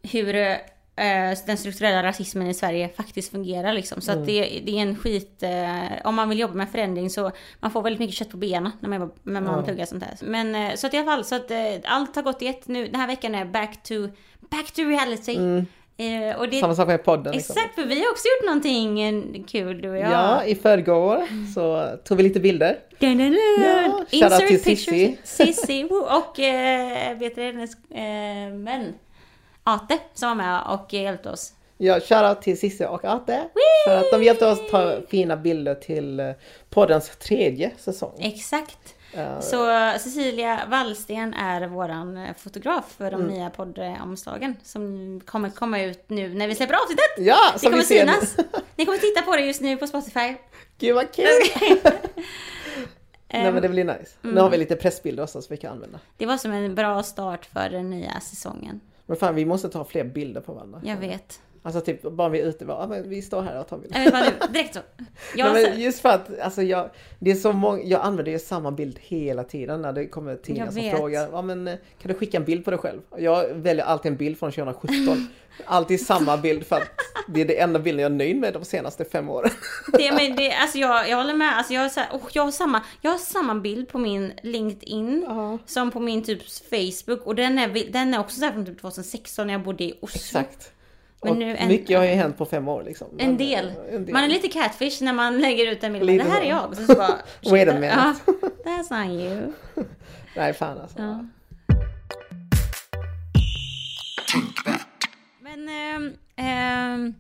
hur eh, den strukturella rasismen i Sverige faktiskt fungerar liksom. Så att det, det är en skit, eh, om man vill jobba med förändring så man får väldigt mycket kött på benen när man, när man pluggar sånt här. Men eh, så att i alla fall, så att allt har gått i ett nu. Den här veckan är back to, back to reality. Eh, och det, Samma sak med podden. liksom. Exakt, för vi har också gjort någonting eh, kul du och jag. Ja, i förrgår så tog vi lite bilder. Dun, dun, dun. Ja, Insert till pictures. Sissi. Sissi, och eh, vet du hennes eh, män. Ate som var med och hjälpte oss. Ja, shoutout till Cissi och Ate. För att de hjälpte oss ta fina bilder till eh, poddens tredje säsong. Exakt. Eh, Så Cecilia Wallsten är våran eh, fotograf för Mm. de nya poddomslagen som kommer komma ut nu när vi släpper avsnittet. ja, Det kommer synas. Ni kommer titta på det just nu på Spotify. Gud vad kul! (laughs) (laughs) Nej men det blir nice. Mm. Nu har vi lite pressbilder också som vi kan använda. Det var som en bra start för den nya säsongen. Men fan vi måste ta fler bilder på varandra. Jag vet. Alltså typ bara vi är ute, bara, ja, men vi står här och tar bilder. Direkt så. (laughs) Jag, Nej, men just för att alltså, jag, det är så många, jag använder ju samma bild hela tiden när det kommer tidningar som frågar ja, men, eh, kan du skicka en bild på dig själv? Och Jag väljer alltid en bild från 2017. (laughs) alltid samma bild för att det är det enda bilden jag är nöjd med de senaste fem åren. Det, men det, alltså jag, jag håller med. Alltså jag, har så här, oh, jag, har samma, jag har samma bild på min LinkedIn Ja. som på min typ Facebook. Och den är, den är också så här från typ 2016 när jag bodde i Oslo. Exakt. Men nu en- mycket har ju hänt på fem år liksom. En del. eh, en del. Man är lite catfish när man lägger ut en bild. Lite Det här så. är jag. Och sen så bara, (laughs) Wait a minute. Ja, that's not you. (laughs) Nej fan alltså. Ja. Men ehm, ehm,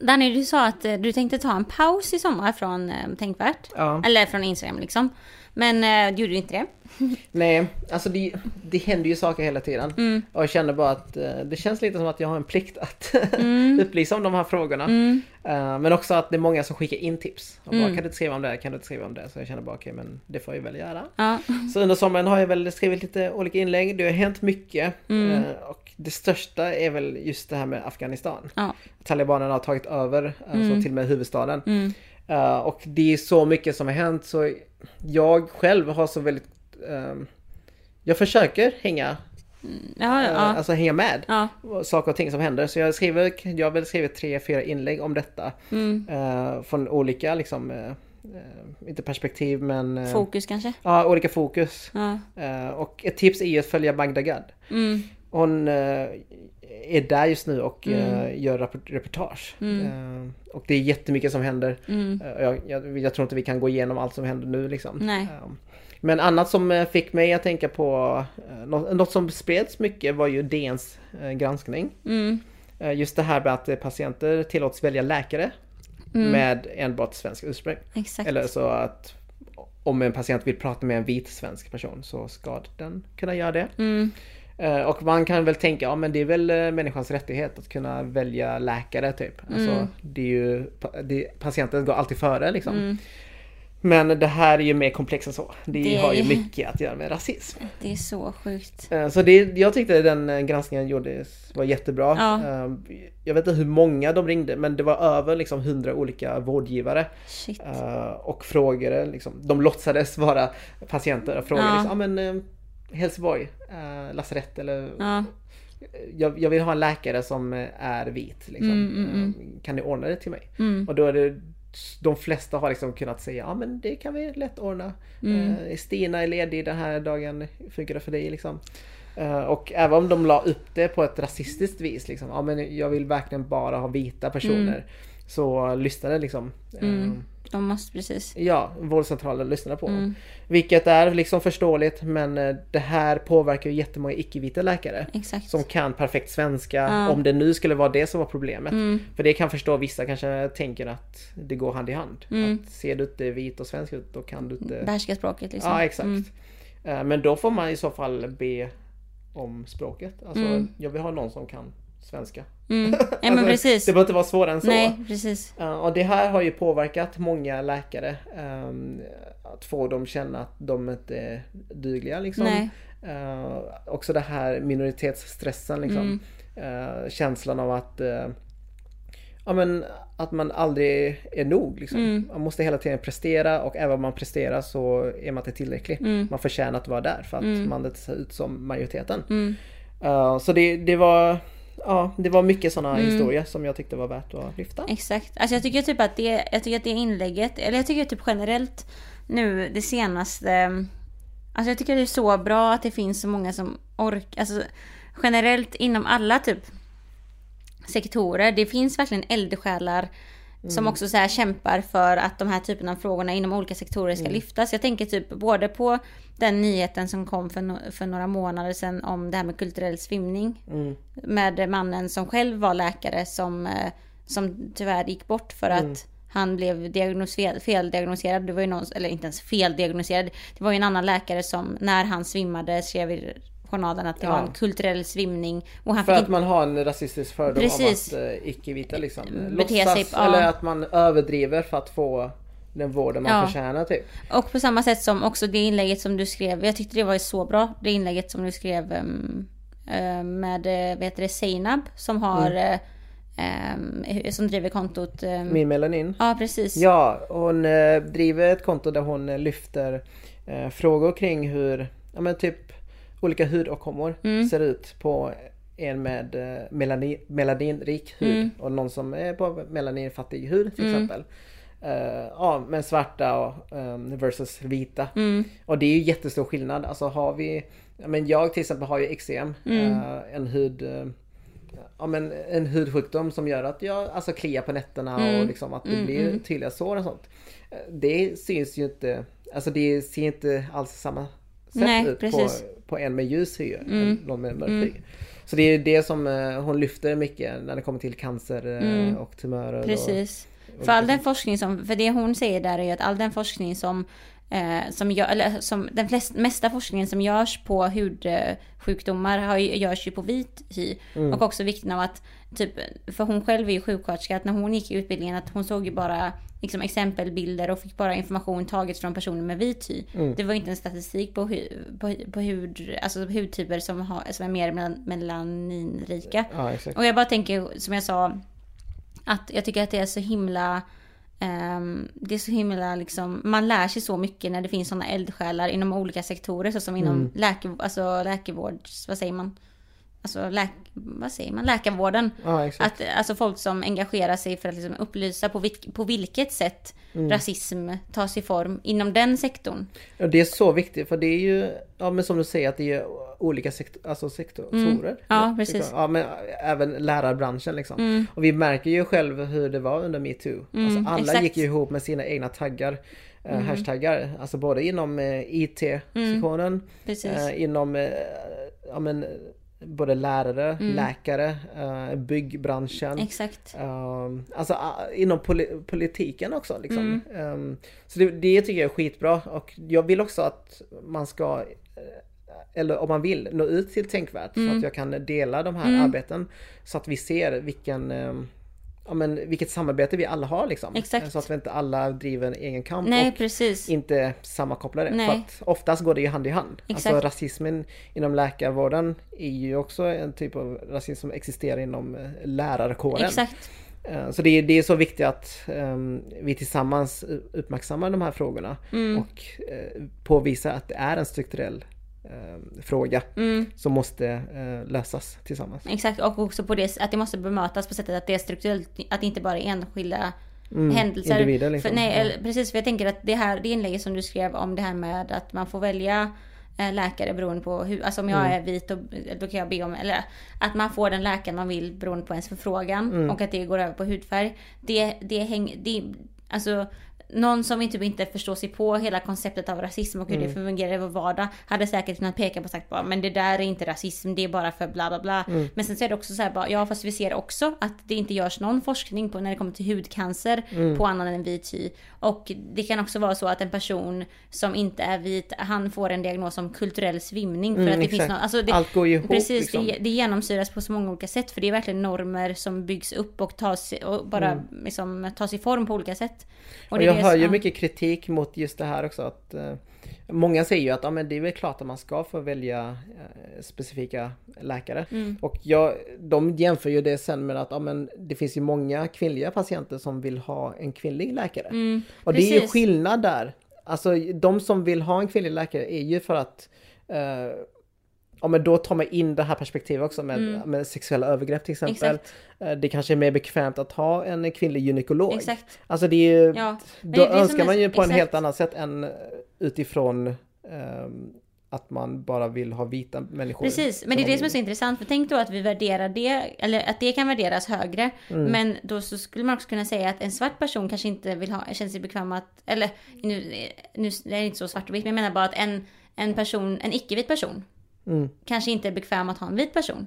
Danny, du sa att eh, du tänkte ta en paus i sommar från eh, Tänkvärt. Ja. Eller från Instagram liksom. Men eh, du gjorde inte det. (laughs) Nej, alltså det, det händer ju saker hela tiden. Mm. Och jag känner bara att eh, det känns lite som att jag har en plikt att Mm. (laughs) upplysa om de här frågorna. Eh, men också att det är många som skickar in tips. Och bara, Mm. kan du inte skriva om det? Kan du inte skriva om det? Så jag känner bara okej, men det får jag väl göra. Ja. Så under sommaren har jag väl skrivit lite olika inlägg. Det har hänt mycket. Mm. Eh, och det största är väl just det här med Afghanistan. Ja. Talibanerna har tagit över, alltså till och med huvudstaden. Mm. Och det är så mycket som har hänt så jag själv har så väldigt... ehm, jag försöker hänga, Ja, eh, ja. alltså hänga med ja. saker och ting som händer. Så jag skriver, jag har väl skrivit tre, fyra inlägg om detta. Mm. eh, från olika liksom, eh, eh, inte perspektiv men... eh, Fokus kanske? Ja, olika fokus. Ja. Eh, och ett tips är ju att följa Magda Gad. Mm. Hon eh, är där just nu och eh, gör reportage. Eh, och det är jättemycket som händer. Mm. Eh, jag, jag, jag tror inte vi kan gå igenom allt som händer nu liksom. Men annat som fick mig att tänka på något, något som spreds mycket var ju DNs granskning. Mm. Just det här med att patienter tillåts välja läkare med enbart svensk ursprung. Exakt. Eller så att om en patient vill prata med en vit svensk person så ska den kunna göra det. Mm. Eh, Och man kan väl tänka, ja men det är väl eh, människans rättighet att kunna välja läkare typ. Alltså, det är ju, det, patienten går alltid före liksom. Mm. Men det här är ju mer komplext än så. Det, Det har ju mycket att göra med rasism. Det är så sjukt. Eh, Så det, jag tyckte den granskningen gjordes var jättebra. Ja. Jag vet inte hur många de ringde men det var över liksom 100 olika vårdgivare. Shit. Och frågade liksom, de låtsades vara patienter och frågade Ja. liksom, ja men Helsingborg, uh, lasarett eller Ja. jag, jag vill ha en läkare som eh, är vit. Liksom. Mm, mm, mm. Eh, Kan ni ordna det till mig? Mm. Och då är det de flesta har liksom kunnat säga ja men det kan vi lätt ordna. Mm. Eh, Stina är ledig den här dagen, funkar det för dig liksom? Eh, och även om de la upp det på ett rasistiskt vis liksom, ja men jag vill verkligen bara ha vita personer. Så lyssnade liksom eh, Mm. De måste precis. Ja, vårdcentralen lyssnar på Mm. dem. Vilket är liksom förståeligt men eh, det här påverkar ju jättemånga icke-vita läkare. Exakt. Som kan perfekt svenska, Ja. om det nu skulle vara det som var problemet. Mm. För det kan förstå vissa kanske tänker att det går hand i hand. Mm. Att ser du inte vit och svensk ut då kan du inte... Behärska språket liksom. Ja exakt. Mm. Eh, Men då får man i så fall be om språket. Alltså Mm. jag vill ha någon som kan svenska. Mm. (laughs) Ja men Alltså, precis. Det behöver inte vara svårare än så. Nej, precis. Ja, och det här har ju påverkat många läkare. ehm, att få dem känna att de inte är dugliga liksom. Nej. Eh, också det här minoritetsstressen liksom. Mm. Eh, känslan av att Ja men att man aldrig är nog liksom. Mm. Man måste hela tiden prestera och även om man presterar så är man inte tillräcklig. Mm. Man förtjänar att vara där för att Mm. man inte ser ut som majoriteten. Eh, så det, det var Ja, det var mycket sådana Mm. historier som jag tyckte var värt att lyfta. Exakt. Alltså jag tycker typ att det, jag tycker att det inlägget, eller jag tycker typ generellt nu det senaste, alltså jag tycker det är så bra att det finns så många som orkar, alltså generellt inom alla typ sektorer, det finns verkligen eldsjälar som också så här kämpar för att de här typen av frågorna inom olika sektorer ska lyftas. Jag tänker typ både på den nyheten som kom för, no- för några månader sedan om det här med kulturell svimning. Mm. Med mannen som själv var läkare som, eh, som tyvärr gick bort för att han blev diagnos, fel, feldiagnoserad. Det var ju någon, eller inte ens feldiagnoserad. Det var ju en annan läkare som när han svimmade skrev i journalen att det Ja. var en kulturell svimning. Och han För att man har en rasistisk fördom Precis. om att eh, icke-vita liksom Bete låtsas, sig- eller att man överdriver för att få den vården man Ja. förtjänar typ. Och på samma sätt som också det inlägget som du skrev, jag tyckte det var så bra, det inlägget som du skrev eh, med, eh, vad heter det, Seinab som har, Mm. eh, ehm, som driver kontot. ehm, Min melanin. Ja, precis. Ja, hon eh, driver ett konto där hon eh, lyfter eh, frågor kring hur, ja men typ olika hudåkommor Mm. ser ut på en med eh, melanin, melaninrik hud Mm. och någon som är på melaninfattig hud till exempel. Eh, ja men svarta och, eh, versus vita. Mm. Och det är ju jättestor skillnad. Alltså har vi, ja, men jag till exempel har ju eksem, Mm. eh, en hud eh, Ja, men en hudsjukdom som gör att jag alltså kliar på nätterna Mm. och liksom att det blir tydliga sår och sånt. Det syns ju inte, alltså det ser inte alls samma sätt Nej, ut på, precis. Mm. på en med ljus hy än någon med mörk hy. Så det är det som eh, hon lyfter mycket när det kommer till cancer eh, och tumörer. Och, Mm. Precis. För all den forskning som, för det hon säger där är ju att all den forskning som, eh, som gör, eller som den flest, mesta forskningen som görs på hudsjukdomar har, ju- görs ju på vit hy. Och också vikten av att, typ, för hon själv är ju sjuksköterska, att när hon gick i utbildningen att hon såg ju bara liksom, exempelbilder och fick bara information taget från personer med vit hy. Det var inte en statistik på, hu, på, på hud, alltså hudtyper som, har, som är mer melan, melaninrika. Ja. Och jag bara tänker, som jag sa, att jag tycker att det är så himla ehm, det är så himla liksom, man lär sig så mycket när det finns sådana eldsjälar inom olika sektorer såsom inom Mm. läke, alltså läkevårds, vad säger man? Alltså läk, vad säger man? Läkarvården. Ja. Att, alltså folk som engagerar sig för att liksom upplysa på, vilk, på vilket sätt Mm. rasism tar sig form inom den sektorn. Ja, det är så viktigt för det är ju, ja men som du säger att det är olika sektor, alltså sektorer. Mm. Ja, precis. Mm. Ja men även lärarbranschen liksom. Och vi märker ju själv hur det var under metoo. alltså alla exakt. gick ju ihop med sina egna taggar. Eh, hashtaggar. Alltså både inom eh, IT-sektionen, Precis. eh, inom ja, men, både lärare, läkare, eh, byggbranschen. Exakt. Um, alltså ah, inom poli- politiken också liksom. Mm. Um, så det, det tycker jag är skitbra och jag vill också att man ska eh, eller om man vill nå ut till Tänkvärt Mm. så att jag kan dela de här arbeten så att vi ser vilken um, Ja men vilket samarbete vi alla har liksom. Exakt. Så att vi inte alla driver en egen kamp Nej, och precis. inte sammankopplade. Nej. För att oftast går det ju hand i hand. Exakt. Alltså rasismen inom läkarvården är ju också en typ av rasism som existerar inom eh, lärarkåren. Exakt. Eh, Så det är, det är så viktigt att ehm, vi tillsammans uppmärksammar de här frågorna Mm. och eh, påvisar att det är en strukturell eh, fråga Mm. som måste eh, lösas tillsammans. Exakt, och också på det att det måste bemötas på sättet att det är strukturellt, att det inte bara är enskilda händelser. Mm, individer liksom. För, nej, Ja. precis, för jag tänker att det här det inlägget som du skrev om det här med att man får välja eh, läkare beroende på hur, alltså om jag Mm. är vit och, då kan jag be om, eller att man får den läkaren man vill beroende på ens förfrågan Mm. och att det går över på hudfärg. Det, det hänger, det, alltså någon som typ inte förstår sig på hela konceptet av rasism och hur Mm. det fungerar i vår vardag hade säkert kunnat peka på och sagt bara, men det där är inte rasism, det är bara för bla bla bla. Mm. Men sen så är det också så här bara, ja fast vi ser också att det inte görs någon forskning på när det kommer till hudcancer Mm. på annan än vit hy. Och det kan också vara så att en person som inte är vit, han får en diagnos som kulturell svimning. För Mm, att det finns någon, alltså det, Allt går ju ihop Precis, liksom. det, det genomsyras på så många olika sätt. För det är verkligen normer som byggs upp och, tas, och bara Mm. liksom, tas i form på olika sätt. Och det jag hör ju mycket kritik mot just det här också att eh, Många säger ju att ja, men det är väl klart att man ska få välja eh, specifika läkare. Mm. Och jag, de jämför ju det sen med att ja, men det finns ju många kvinnliga patienter som vill ha en kvinnlig läkare. och det är ju Mm, precis. skillnad där. Alltså de som vill ha en kvinnlig läkare är ju för att eh, Ja men då tar man in det här perspektivet också med, med sexuella övergrepp till exempel. Mm. Exakt. Eh, Det kanske är mer bekvämt att ha en kvinnlig gynekolog. Exakt. Alltså det är ju, Ja, då det det önskar man ju på en exakt. helt annat sätt än utifrån ehm, att man bara vill ha vita människor. Precis, men det är det som är så intressant. För tänk då att vi värderar det, eller att det kan värderas högre. Mm. Men då så skulle man också kunna säga att en svart person kanske inte vill ha, känner sig bekväm att, eller nu, nu det är inte så svart och vitt, men jag menar bara att en, en person, en icke-vit person, Mm. kanske inte är bekväm att ha en vit person.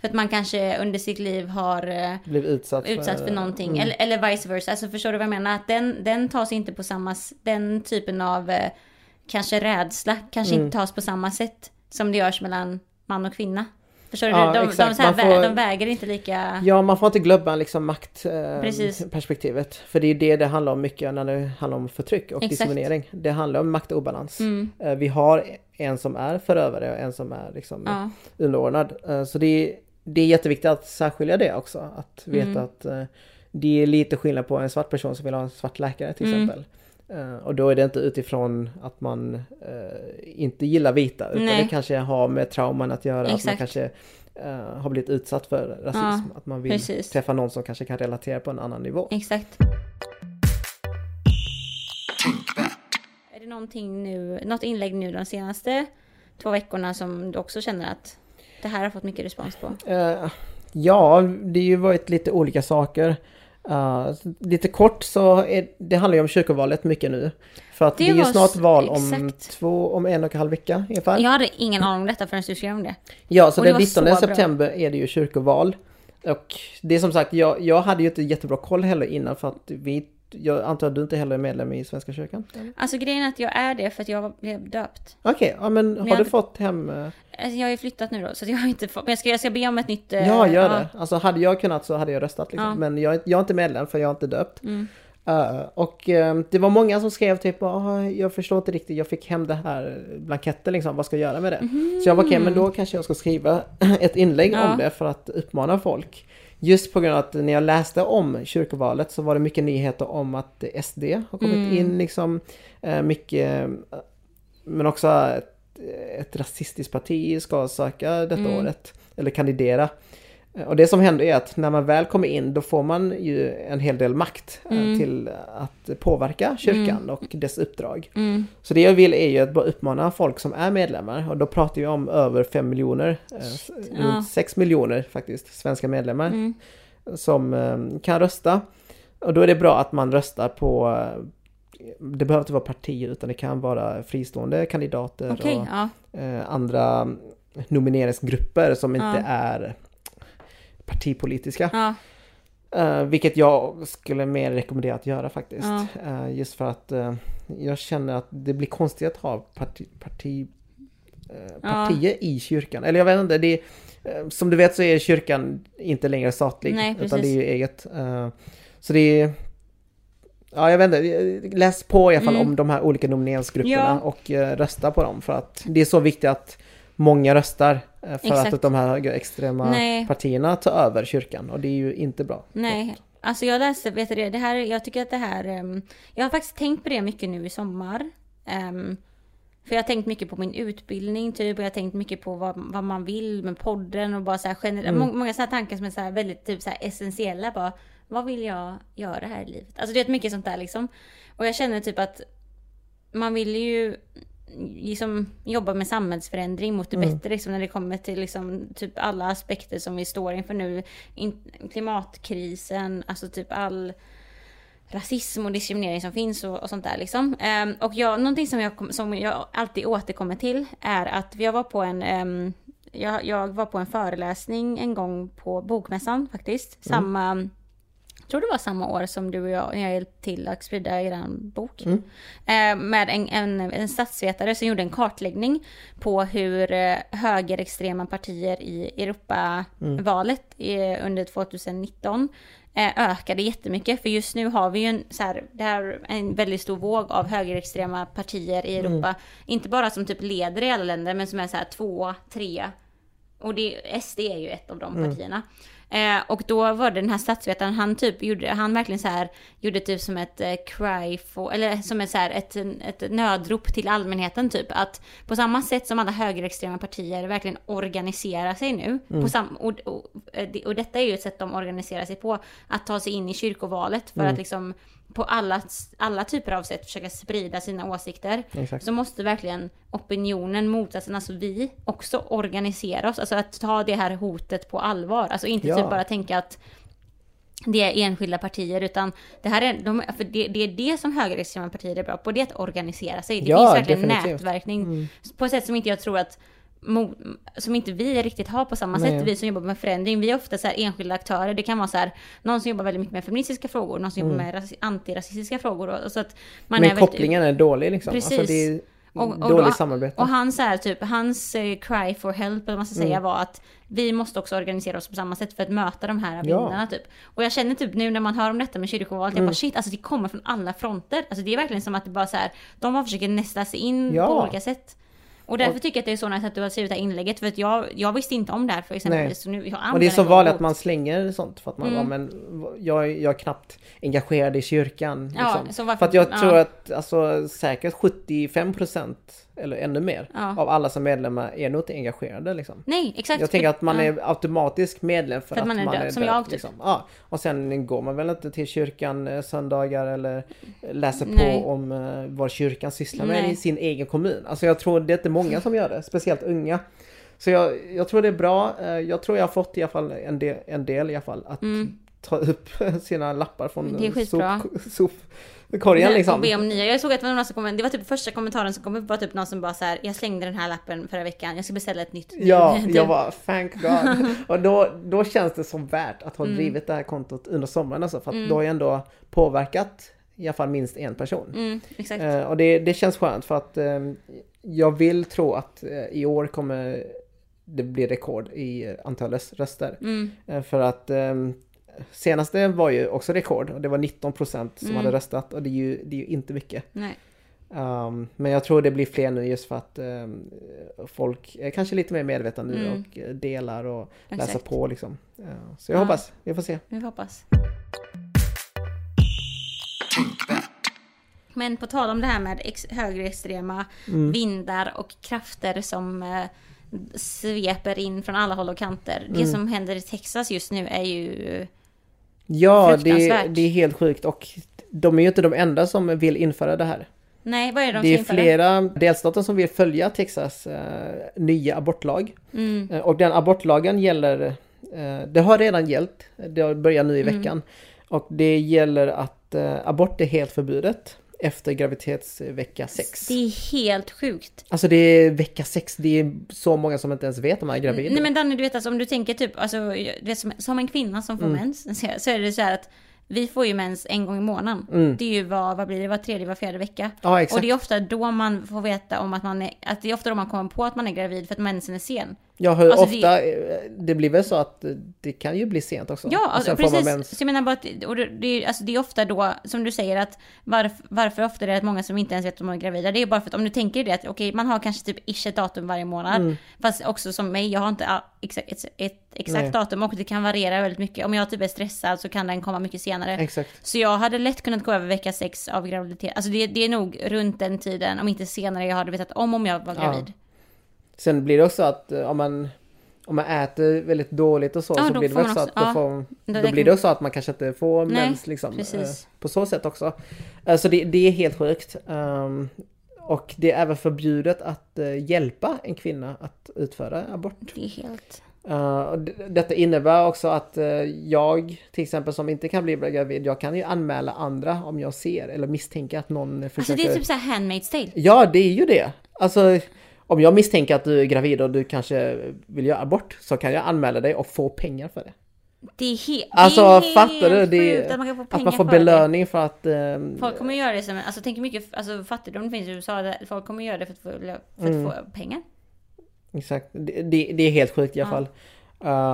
För att man kanske under sitt liv har eh, Blev utsatt, utsatt för någonting. Mm. Eller, eller vice versa. Alltså förstår du vad jag menar? Att den, den tas inte på samma... Den typen av eh, kanske rädsla kanske Mm. inte tas på samma sätt som det görs mellan man och kvinna. Förstår Ja, du? De, de, exakt. här, Man får- vä- de väger inte lika... Ja, man får inte glömma liksom maktperspektivet. för det är det det handlar om mycket när det handlar om förtryck och Exakt. diskriminering. Det handlar om maktobalans. Mm. Eh, Vi har en som är förövare och en som är liksom Ja. underordnad. Eh, Så det är, det är jätteviktigt att särskilja det också. Att veta Mm. att eh, det är lite skillnad på en svart person som vill ha en svart läkare till Mm. exempel. Eh, Och då är det inte utifrån att man eh, inte gillar vita utan Nej. det kanske har med trauman att göra. Att man Exakt. kanske eh, har blivit utsatt för rasism. Ja, att man vill precis. träffa någon som kanske kan relatera på en annan nivå. Exakt. Är det någonting nu, något inlägg nu de senaste två veckorna som du också känner att det här har fått mycket respons på? Eh, ja, det har ju varit lite olika saker. Eh, lite kort så är, det handlar ju om kyrkovalet mycket nu. För att Det det, är ju snart val om exakt. två, om en och en halv vecka ungefär. Jag hade ingen aning om detta förrän du skrev om det. Ja, så Och den var 19 så bra. september är det ju kyrkoval. Och det är som sagt, jag, jag hade ju inte jättebra koll heller innan för att vi, jag antar att du inte heller är medlem i Svenska kyrkan? eller? Alltså grejen är att jag är det för att jag blev döpt. Okej, ja men har jag- du fått hem... eh, Alltså, jag har ju flyttat nu då så jag har inte fått, men jag ska, jag ska be om ett nytt... eh, Ja, gör det. Alltså hade jag kunnat så hade jag röstat liksom. Ja. Men jag, jag är inte medlem för jag är inte döpt. Mm. Eh, och eh, det var många som skrev typ "Ah, jag förstår inte riktigt, jag fick hem det här blanketten liksom, vad ska jag göra med det? Så jag var okej, men då kanske jag ska skriva (laughs) ett inlägg Ja. om det för att uppmana folk. Just på grund av att när jag läste om kyrkovalet så var det mycket nyheter om att SD har kommit Mm. in liksom, eh, mycket, eh, men också ett, ett rasistiskt parti ska söka detta Mm. året, eller kandidera. Och det som händer är att när man väl kommer in då får man ju en hel del makt eh, Mm. till att påverka kyrkan och dess uppdrag. Mm. Så det jag vill är ju att bara uppmana folk som är medlemmar och då pratar vi om över 5 miljoner, eh, ja. runt 6 miljoner faktiskt, svenska medlemmar Mm. som eh, kan rösta. Och då är det bra att man röstar på det behöver inte vara partier utan det kan vara fristående kandidater Okej, och ja. andra nomineringsgrupper som inte Ja. är partipolitiska. ja. Eh, vilket jag skulle mer rekommendera att göra faktiskt. Ja. Eh, just för att eh, jag känner att det blir konstigt att ha parti, parti, partier i kyrkan. Eller jag vet inte, det är, som du vet så är kyrkan inte längre statlig. Nej, utan det är ju eget. Så det är Ja, jag vet inte. Läs på i alla fall Mm. om de här olika nomineringsgrupperna Ja. och rösta på dem. För att det är så viktigt att många röstar. eh, För Exakt. att de här högerextrema Nej. partierna tar över kyrkan. Och det är ju inte bra. Nej, alltså jag läste, vet du det, det här, jag tycker att det här, ehm, jag har faktiskt tänkt på det mycket nu i sommar. Ehm, för jag har tänkt mycket på min utbildning typ och jag har tänkt mycket på vad, vad man vill med podden och bara så här generellt, må, många sådana tankar som är så här väldigt typ så här essentiella bara. Vad vill jag göra här i livet? Alltså det är mycket sånt där liksom. Och jag känner typ att man vill ju liksom jobba med samhällsförändring mot det bättre liksom, när det kommer till liksom, typ alla aspekter som vi står inför nu. In, klimatkrisen, alltså typ all rasism och diskriminering som finns och, och sånt där liksom. Ehm, och jag, någonting som jag, som jag alltid återkommer till är att jag var på en ehm, jag, jag var på en föreläsning en gång på Bokmässan faktiskt. Samma, jag tror det var samma år som du och jag, när jag hjälpte till att sprida er bok. Mm. Eh, med en, en, en statsvetare som gjorde en kartläggning på hur eh, högerextrema partier i Europavalet eh, under 2019 eh, ökade jättemycket. För just nu har vi ju en, så här, det här, en väldigt stor våg av högerextrema partier i Europa. Inte bara som typ leder i alla länder men som är så här två, tre. Och det, SD är ju ett av de partierna. Eh, och då var det den här statsvetaren, han typ gjorde, han verkligen så här, gjorde typ som ett eh, cry for, eller som ett, så här, ett, ett nödrop till allmänheten typ. Att på samma sätt som alla högerextrema partier verkligen organiserar sig nu. På sam, och, och, eh, det- och detta är ju ett sätt de organiserar sig på. Att ta sig in i kyrkovalet för att liksom på alla, alla typer av sätt försöka sprida sina åsikter. Exakt. Så måste verkligen opinionen, motsatsen, alltså vi också organisera oss. Alltså att ta det här hotet på allvar. Alltså inte Ja. typ bara tänka att det är enskilda partier utan det här är, de, för det, det är det som högerextrema partier är bra på, det är att organisera sig. Det Ja, finns verkligen definitivt. nätverkning på ett sätt som inte jag tror att som inte vi riktigt har på samma Nej. sätt, vi som jobbar med förändring. Vi är ofta så enskilda aktörer. Det kan vara så här, någon som jobbar väldigt mycket med feministiska frågor, någon som jobbar med ras- antirasistiska frågor. Och, och så att man Mm. Men är väldigt- kopplingen är dålig liksom. Precis. Alltså, det är Och- och dåligt då- samarbete. Och hans, här, typ, hans eh, cry for help, eller vad man ska Mm. säga, var att vi måste också organisera oss på samma sätt för att möta de här Ja. vindarna. Typ. Och jag känner typ nu när man hör om detta med kyrkovalet, Mm. jag bara shit, alltså det kommer från alla fronter. Alltså det är verkligen som att det bara så här, de bara försöker nästla sig in Ja. på olika sätt. Och därför Och- tycker jag att det är så nice att du har skrivit det här inlägget, för att jag, jag visste inte om det här för exempelvis. Så nu, jag Och det är så vanligt att man slänger sånt för att man Mm. bara, men jag, jag är knappt engagerad i kyrkan. Ja, Liksom. så varför- för att jag ja. tror att alltså, säkert 75% eller ännu mer Ja. av alla som är medlemmar är nog inte engagerade. Liksom. Nej, exakt. Jag tänker för- att man ja. är automatiskt medlem för, att man är död. som jag, typ. liksom. ja. Och sen går man väl inte till kyrkan eh, söndagar eller läser Nej. på om eh, vad kyrkan sysslar med Nej. i sin egen kommun. Alltså jag tror det är inte många som gör det, speciellt unga. Så jag, jag tror det är bra. Eh, Jag tror jag har fått i alla fall en del, en del i alla fall att ta upp (laughs) sina lappar från Mm. Är skitbra. sop, sopkorgen Nej, liksom. Och be om nya. Jag såg att det var någon som kom, det var typ första kommentaren som kom upp var typ någon som bara så här, jag slängde den här lappen förra veckan, jag ska beställa ett nytt nu." Ja, (laughs) Typ. jag var thank God. (laughs) Och då, då känns det som värt att ha Mm. drivit det här kontot under sommaren alltså, för att då har jag ändå påverkat i alla fall minst en person. Mm, exakt. Eh, och det, det känns skönt för att eh, jag vill tro att eh, i år kommer det bli rekord i eh, antalet röster. Mm. Eh, för att eh, senaste var ju också rekord och det var 19% som Mm. hade röstat och det är ju, det är ju inte mycket. Nej. Um, men jag tror det blir fler nu just för att um, folk är kanske lite mer medvetna nu Mm. och delar och läser Exakt. på liksom. Ja, så jag Ja. hoppas, vi får se. Vi hoppas. Men på tal om det här med ex- högerextrema Mm. vindar och krafter som eh, sveper in från alla håll och kanter. Mm. Det som händer i Texas just nu är ju... Ja, det, det är helt sjukt och de är ju inte de enda som vill införa det här. Nej, vad är det de det är flera delstater som vill följa Texas eh, nya abortlag. Mm. Eh, och den abortlagen gäller, eh, det har redan gällt, det har börjat nu i Mm. veckan. Och det gäller att eh, abort är helt förbjudet efter graviditetsvecka 6. Det är helt sjukt. Alltså det är vecka 6, det är så många som inte ens vet om man är gravid. Nej men Danny, du vet alltså om du tänker typ, alltså, du vet, som, som en kvinna som får Mm. mens, så- är det så här att vi får ju mens en gång i månaden. Mm. Det är ju vad, vad blir det, var tredje, var fjärde vecka. Ja exakt. Och det är ofta då man får veta om att man är, att det är ofta då man kommer på att man är gravid för att mensen är sen. Ja hur alltså, det- ofta, eh, det blir väl så att eh, det kan ju bli sent också. Ja, alltså, precis. Så jag menar bara att det- och det, det, är- alltså, det är ofta då, som du säger, att varför, varför ofta är det att många som inte ens vet om de är gravida, det är bara för att om du tänker det att okej, man har kanske typ ish ett datum varje månad, Mm. fast också som mig, jag har inte exakt, ett, ett exakt Nej. datum och det kan variera väldigt mycket. Om jag typ är stressad så kan den komma mycket senare. Exakt. Så jag hade lätt kunnat gå över vecka sex av graviditet. Alltså det, det är nog runt den tiden, om inte senare, jag hade vetat om om jag var Ja. Sen blir det också att eh, om man om man äter väldigt dåligt och så, Ja, så blir det också- att ja. får, Då- blir det också att man kanske inte får Nej, mens liksom. eh, precis. På så sätt också. Eh, Så det, det är helt sjukt. Ehm, och det är även förbjudet att hjälpa en kvinna att utföra abort. Det är helt... Detta innebär också att jag till exempel som inte kan bli gravid, jag kan ju anmäla andra om jag ser eller misstänker att någon försöker... Alltså det är typ såhär Handmaid's Tale. Ja, det är ju det. Alltså, om jag misstänker att du är gravid och du kanske vill göra abort så kan jag anmäla dig och få pengar för det. Det är, he- Alltså, det är helt fattar du? Det är- att man få Att man får för det. belöning för att... ehm, Folk kommer göra det som, alltså tänk hur mycket, alltså fattigdom finns i USA, där folk kommer göra det för att få, för att Mm. få pengar. Exakt, det, det, det är helt sjukt i alla Ja. fall.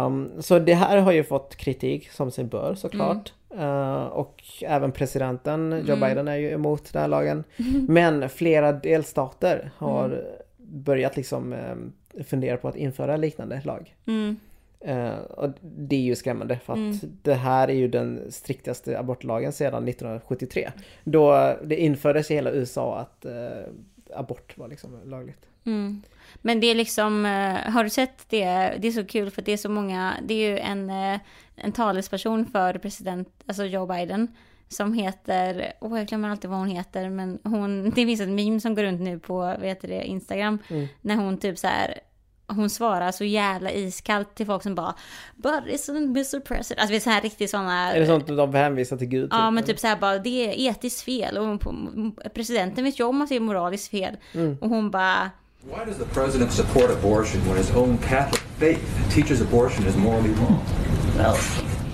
Ehm, så det här har ju fått kritik som sig bör såklart. Eh, och även presidenten Joe Mm. Biden är ju emot den här lagen. (laughs) Men flera delstater har börjat liksom ehm, fundera på att införa liknande lag. Mm. Eh, och det är ju skrämmande för att Mm. det här är ju den striktaste abortlagen sedan 1973. Då det infördes i hela USA att eh, abort var liksom lagligt. Mm. Men det är liksom, eh, har du sett det? Det är så kul för det är så många, det är ju en, eh, en talesperson för president, alltså Joe Biden, som heter, åh jag glömmer alltid vad hon heter, men hon, (laughs) det finns ett meme som går runt nu på, heter det, Instagram, Mm. när hon typ så här hon svarar så jävla iskallt till folk som bara But isn't Mr President? Alltså det är så här riktigt sådana Är det sånt att de hänvisar till Gud? Ja men typ så här bara det är etiskt fel och presidenten vet ju om att det är moraliskt fel. Mm. Och hon bara Why does the president support abortion when his own Catholic faith teaches abortion is morally wrong? Well,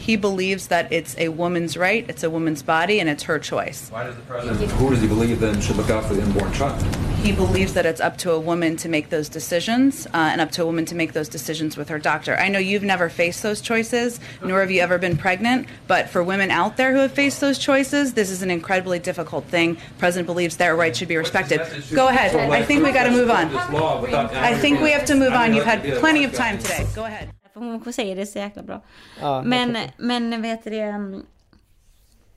he believes that it's a woman's right, it's a woman's body, and it's her choice. Why does the president, who does he believe then should look out for the unborn child? He believes that it's up to a woman to make those decisions uh, and up to a woman to make those decisions with her doctor. I know you've never faced those choices, nor have you ever been pregnant, but for women out there who have faced those choices, this is an incredibly difficult thing. President believes their rights should be respected. Go ahead. I think we got to move on. I think we have to move on. You've had plenty of time today. Go ahead. Hon säger det så jäkla bra. Ja, men, men vet du det?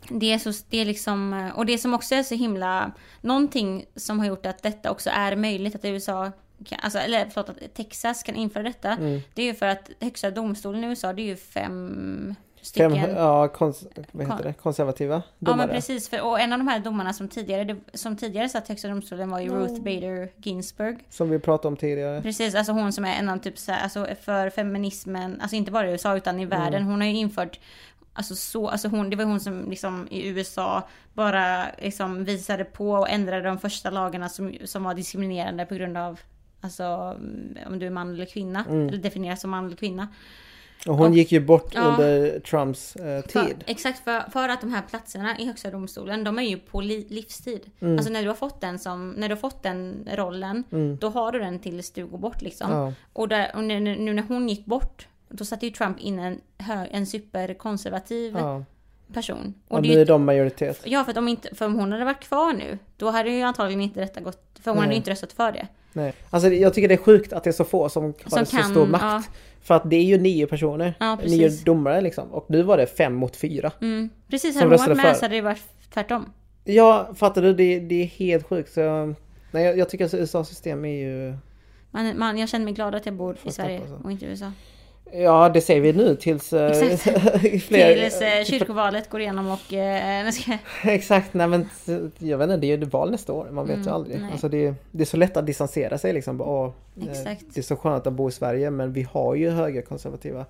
Det är, så, det är liksom, och det som också är så himla, någonting som har gjort att detta också är möjligt att USA, kan, alltså, eller förlåt, att Texas kan införa detta. Mm. Det är ju för att högsta domstolen i USA, det är ju fem Fem, stycken. ja, kons, vad heter det? konservativa Ja domare. men precis, för, och en av de här domarna som tidigare, det, som tidigare satt i högsta domstolen var ju Ruth Bader Ginsburg. Som vi pratade om tidigare. Precis, alltså hon som är en av typ så här, alltså för feminismen, alltså inte bara i USA utan i världen. Hon har ju infört Alltså så, alltså hon, det var hon som liksom i USA bara liksom visade på och ändrade de första lagarna som, som var diskriminerande på grund av Alltså om du är man eller kvinna, eller definieras som man eller kvinna. Och hon Och- gick ju bort Ja. under Trumps eh, För, tid. exakt, för, för att de här platserna i högsta domstolen, de är ju på li, livstid. Mm. Alltså när du har fått den som, när du har fått den rollen, då har du den tills du går bort liksom. Ja. Och, där, och nu, nu när hon gick bort, då satte ju Trump in en, hö, en superkonservativ Ja. person. Och Och det, nu är de majoritet. Ja, för, att om inte, för om hon hade varit kvar nu, då hade ju antagligen inte detta gått, för hon hade Nej. ju inte röstat för det. Nej. Alltså jag tycker det är sjukt att det är så få som har Som så kan, stor makt. ja. För att det är ju nio personer. Ja, nio domare liksom. Och nu var det fem mot fyra. Mm. Precis, varit med så hade det varit tvärtom. Ja, fattar du? Det, det är helt sjukt. Så, nej, jag, jag tycker att USAs system är ju... Man, man, jag känner mig glad att jag bor i Sverige jag. och inte i USA. Ja, det säger vi nu tills... eh, (laughs) fler, Tills eh, kyrkovalet går igenom och... Eh, nu ska, (laughs) Exakt, nej men jag vet inte, det är ju val nästa år. Man vet ju aldrig. Mm. Alltså det, det är så lätt att distansera sig liksom. Åh, eh, Exakt. Det är så skönt att bo i Sverige men vi har ju högerkonservativa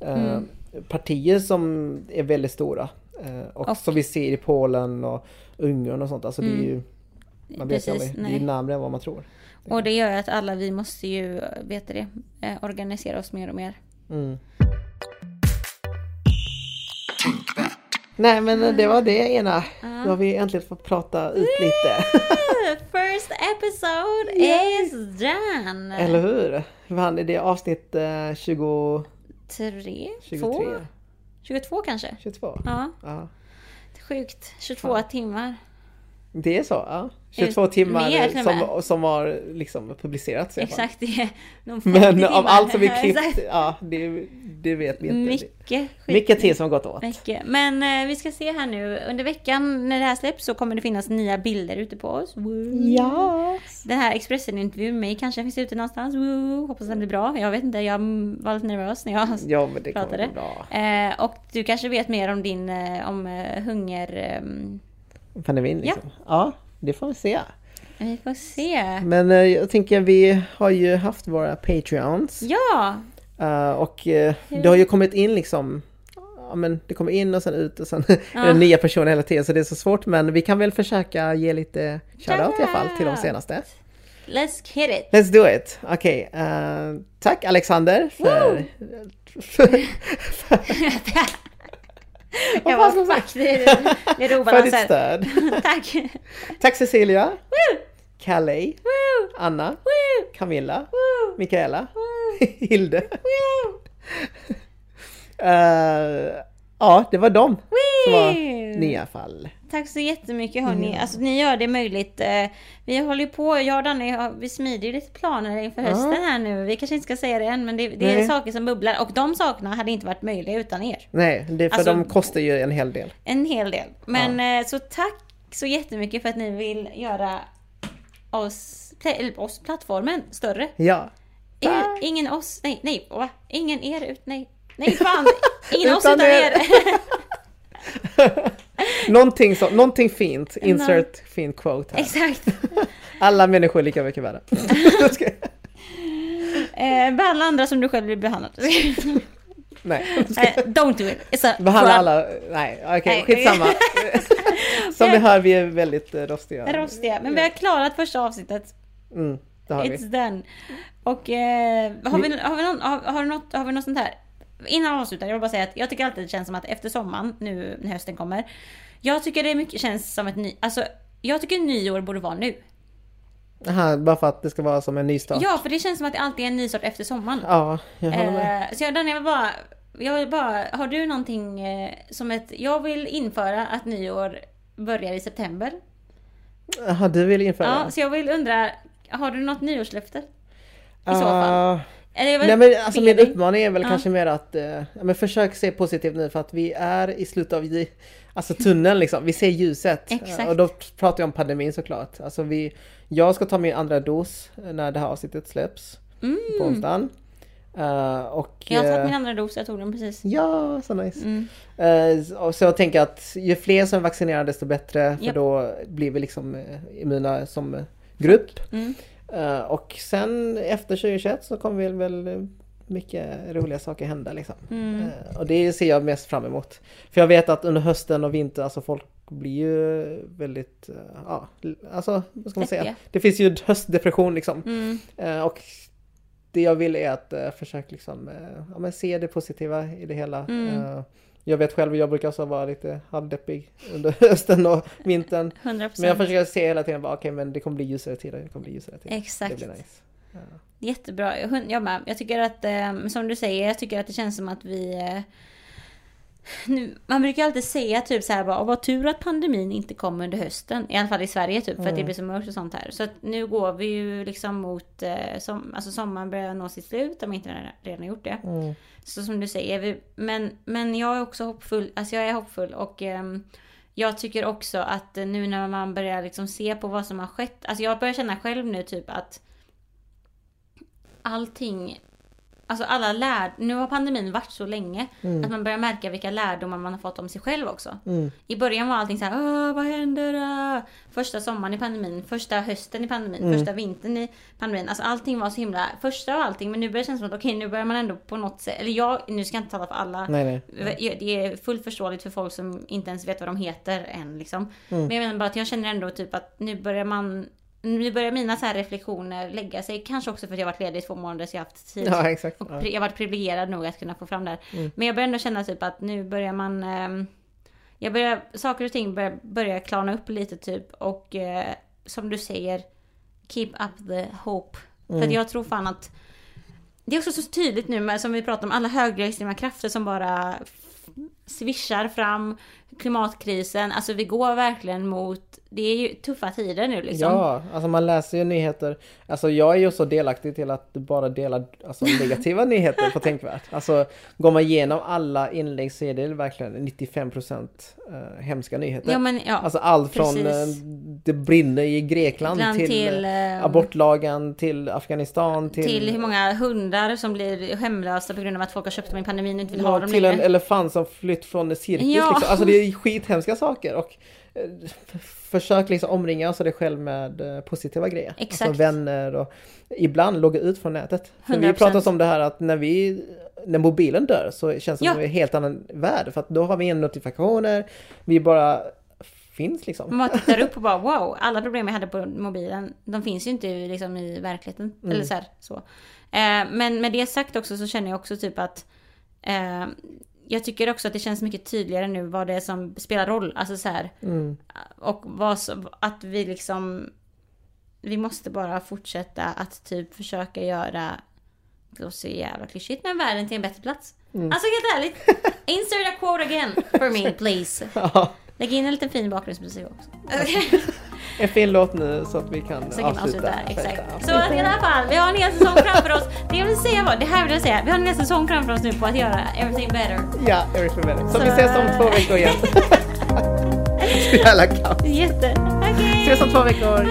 eh, Mm. partier som är väldigt stora. Eh, och, Och- som vi ser i Polen och Ungern och sånt. Alltså det är ju, man vet ju Precis, aldrig. Det är ju närmare än vad man tror. Och det gör att alla vi måste ju, vet det, eh, organisera oss mer och mer. Mm. Nej men det var det ena. Då har vi äntligen fått prata ut lite. (laughs) First episode is done! Eller hur? Vann det är avsnitt eh, 20, Tre? 23? Två? 22 kanske? 22? Ja, Ja. sjukt. 22 timmar. Det är så? Ja. 22 Mer timmar med. som, som har liksom publicerats. Exakt, det är 50 Men av allt som är (laughs) klippt, ja det, det vet vi inte. Mycket. Mycket tid som har gått åt. Mycket. Men eh, vi ska se här nu. Under veckan när det här släpps så kommer det finnas nya bilder ute på oss. Woo. Ja! Den här Expressen-intervjun med mig kanske finns ute någonstans. Woo. Hoppas den blir bra. Jag vet inte, jag var lite nervös när jag Ja men det pratade. bra. Eh, och du kanske vet mer om din eh, om eh, hunger... ehm, Pandemin liksom. Ja. det får vi se. vi får se. Men eh, jag tänker vi har ju haft våra Patreons. Ja! Eh, och eh, det har ju kommit in liksom Ja men det kommer in och sen ut och sen (laughs) är det nya personer hela tiden så det är så svårt men vi kan väl försöka ge lite shoutout i alla fall till de senaste. Let's hit it! Let's do it! Okej, eh, tack Alexander för... (laughs) (laughs) ska var det är, det är för ditt stöd. (laughs) Tack! Tack Cecilia, Woo! Calais, Woo! Anna, Woo! Camilla! Mikaela! (laughs) Hilde. Eh, ja, det var de som var nya fall. Tack så jättemycket hörni. Alltså ni gör det möjligt. Eh, Vi håller ju på, jag och Danny, har- vi smider ju lite planer inför hösten här nu. Vi kanske inte ska säga det än, men det, det är saker som bubblar. Och de sakerna hade inte varit möjliga utan er. Nej, det är för Alltså- de kostar ju en hel del. En hel del. Men eh, så tack så jättemycket för att ni vill göra oss, oss plattformen större. Ja. Ingen, ingen oss, nej, nej, va? Ingen er, ut, nej. Nej fan, (laughs) ingen oss utan er. (laughs) (laughs) (laughs) Någonting, så, någonting fint. Insert fin quote här. Exakt. (laughs) Alla människor är lika mycket värda. (laughs) Eh, behandla andra som du själv blir behandlad. Nej. Eh, don't do it. It's a Behandla alla... Nej, okej, Nej. skitsamma. Som ni hör, vi är väldigt eh, rostiga. Rostiga. Men vi har klarat första avsnittet. Mm. det har vi. It's done. Och eh, har, vi, har, vi någon, har, har, något, har vi något sånt här? Innan vi avslutar, jag vill bara säga att jag tycker alltid det känns som att efter sommaren, nu när hösten kommer. Jag tycker det mycket känns som ett ny, alltså jag tycker nyår borde vara nu. Aha, bara för att det ska vara som en nystart. Ja, för det känns som att det alltid är en nystart efter sommaren. Ja, jag håller med. Eh, så jag, Daniel, jag bara, jag vill bara, har du någonting eh, som ett, jag vill införa att nyår börjar i september. Jaha, du vill införa Ja, så jag vill undra, har du något nyårslöfte? I så Ah, fall. Eller Nej men alltså min uppmaning är väl Ja. kanske mer att eh, men försök se positivt nu för att vi är i slutet av alltså tunneln liksom. Vi ser ljuset. Exakt. Och då pratar jag om pandemin såklart. Alltså vi, jag ska ta min andra dos när det här avsnittet släpps på onsdagen. Eh, och, Mm. Jag har tagit eh, min andra dos, jag tog den precis. Ja, så nice. Mm. Eh, och så jag tänker att ju fler som vaccinerar desto bättre för Japp. då blir vi liksom eh, immuna som eh, grupp. Mm. Eh, och sen efter 2021 så kommer väl eh, mycket roliga saker hända liksom. Mm. Eh, och det ser jag mest fram emot. För jag vet att under hösten och vintern, alltså folk blir ju väldigt, eh, ja, alltså vad ska man säga? Det finns ju höstdepression liksom. Mm. Och det jag vill är att försöka liksom, ja, men se det positiva i det hela. Mm. Eh, jag vet själv, jag brukar också vara lite halvdeppig under (laughs) hösten och vintern. (laughs) 100%. Men jag försöker se hela tiden, okej men det kommer bli ljusare tider, det kommer bli ljusare tider. Exakt. Det blir nice. Jättebra. Jag, med. Jag tycker att, eh, som du säger, jag tycker att det känns som att vi... Eh, nu, man brukar alltid säga typ så här bara, "Åh, vad tur att pandemin inte kom under hösten. I alla fall i Sverige typ, för att det blir så mörkt och sånt här. Så att nu går vi ju liksom mot, eh, som, alltså sommaren börjar nå sitt slut, om inte redan gjort det. Mm. Så som du säger, vi, men, men jag är också hoppfull, alltså jag är hoppfull och ehm, jag tycker också att eh, nu när man börjar liksom se på vad som har skett, alltså jag börjar känna själv nu typ att allting, alltså alla lärd, nu har pandemin varit så länge att man börjar märka vilka lärdomar man har fått om sig själv också. Mm. I början var allting så här, vad händer? ah?" Första sommaren i pandemin, första hösten i pandemin, Mm. första vintern i pandemin. Alltså allting var så himla, första av allting, men nu börjar det kännas som att okej, nu börjar man ändå på något sätt, eller jag, nu ska jag inte tala för alla. Nej nej. Det är fullt förståeligt för folk som inte ens vet vad de heter än liksom. Mm. Men jag menar bara att jag känner ändå typ att nu börjar man nu börjar mina så här reflektioner lägga sig. Kanske också för att jag varit ledig i två månader så jag har haft tid. Ja exakt. Och Ja. jag har varit privilegierad nog att kunna få fram det här. Mm. Men jag börjar ändå känna typ att nu börjar man... ehm, jag börjar, saker och ting börjar, börjar klarna upp lite typ. Och eh, som du säger, keep up the hope. För Mm. att jag tror fan att... Det är också så tydligt nu med, som vi pratar om, alla högerextrema krafter som bara svischar fram. Klimatkrisen, alltså vi går verkligen mot... Det är ju tuffa tider nu liksom. Ja, alltså man läser ju nyheter. Alltså jag är ju så delaktig till att bara delar alltså, (laughs) negativa nyheter på Tänkvärt. Alltså går man igenom alla inlägg så är det verkligen 95% eh, hemska nyheter. Ja, men, ja. Alltså allt från eh, det brinner i Grekland till, till, eh, eh, abortlagen till Afghanistan till, Till hur många hundar som blir hemlösa på grund av att folk har köpt dem i pandemin och inte vill ha Ja, dem till en längre. elefant som flytt från en cirkus. Ja. Liksom. Alltså det är (laughs) skithemska saker. Och försök liksom omringa oss dig själv med eh, positiva grejer. Exakt. Alltså vänner och ibland logga ut från nätet. För vi 100%. pratar om det här att när vi när mobilen dör så känns det Ja. som en helt annan värld. För att då har vi inga notifikationer. Vi bara finns liksom. Man tittar upp och bara (laughs) wow, alla problem jag hade på mobilen, de finns ju inte liksom i verkligheten. Mm. Eller så här, så. Eh, men med det sagt också så känner jag också typ att eh, jag tycker också att det känns mycket tydligare nu vad det är som spelar roll. Alltså så här, Mm. och vad att vi liksom vi måste bara fortsätta att typ försöka göra det låter så jävla klyschigt men världen till en bättre plats. Mm. Alltså helt ärligt. (laughs) Insert a quote again for me please. (laughs) Ja, Lägg in en liten fin bakgrundsmusik också. (laughs) (laughs) en fin låt nu så att vi kan Så kan vi avsluta. avsluta. Exakt. Så att i alla fall, vi har en hel säsong framför oss. Det jag vill säga var, det här vill jag säga, vi har en hel säsong framför oss nu på att göra everything better. Ja, everything better. Så, Så- vi ses om två veckor igen. (laughs) (laughs) Så jävla kaos. Jätte. Okej. Ses om två veckor.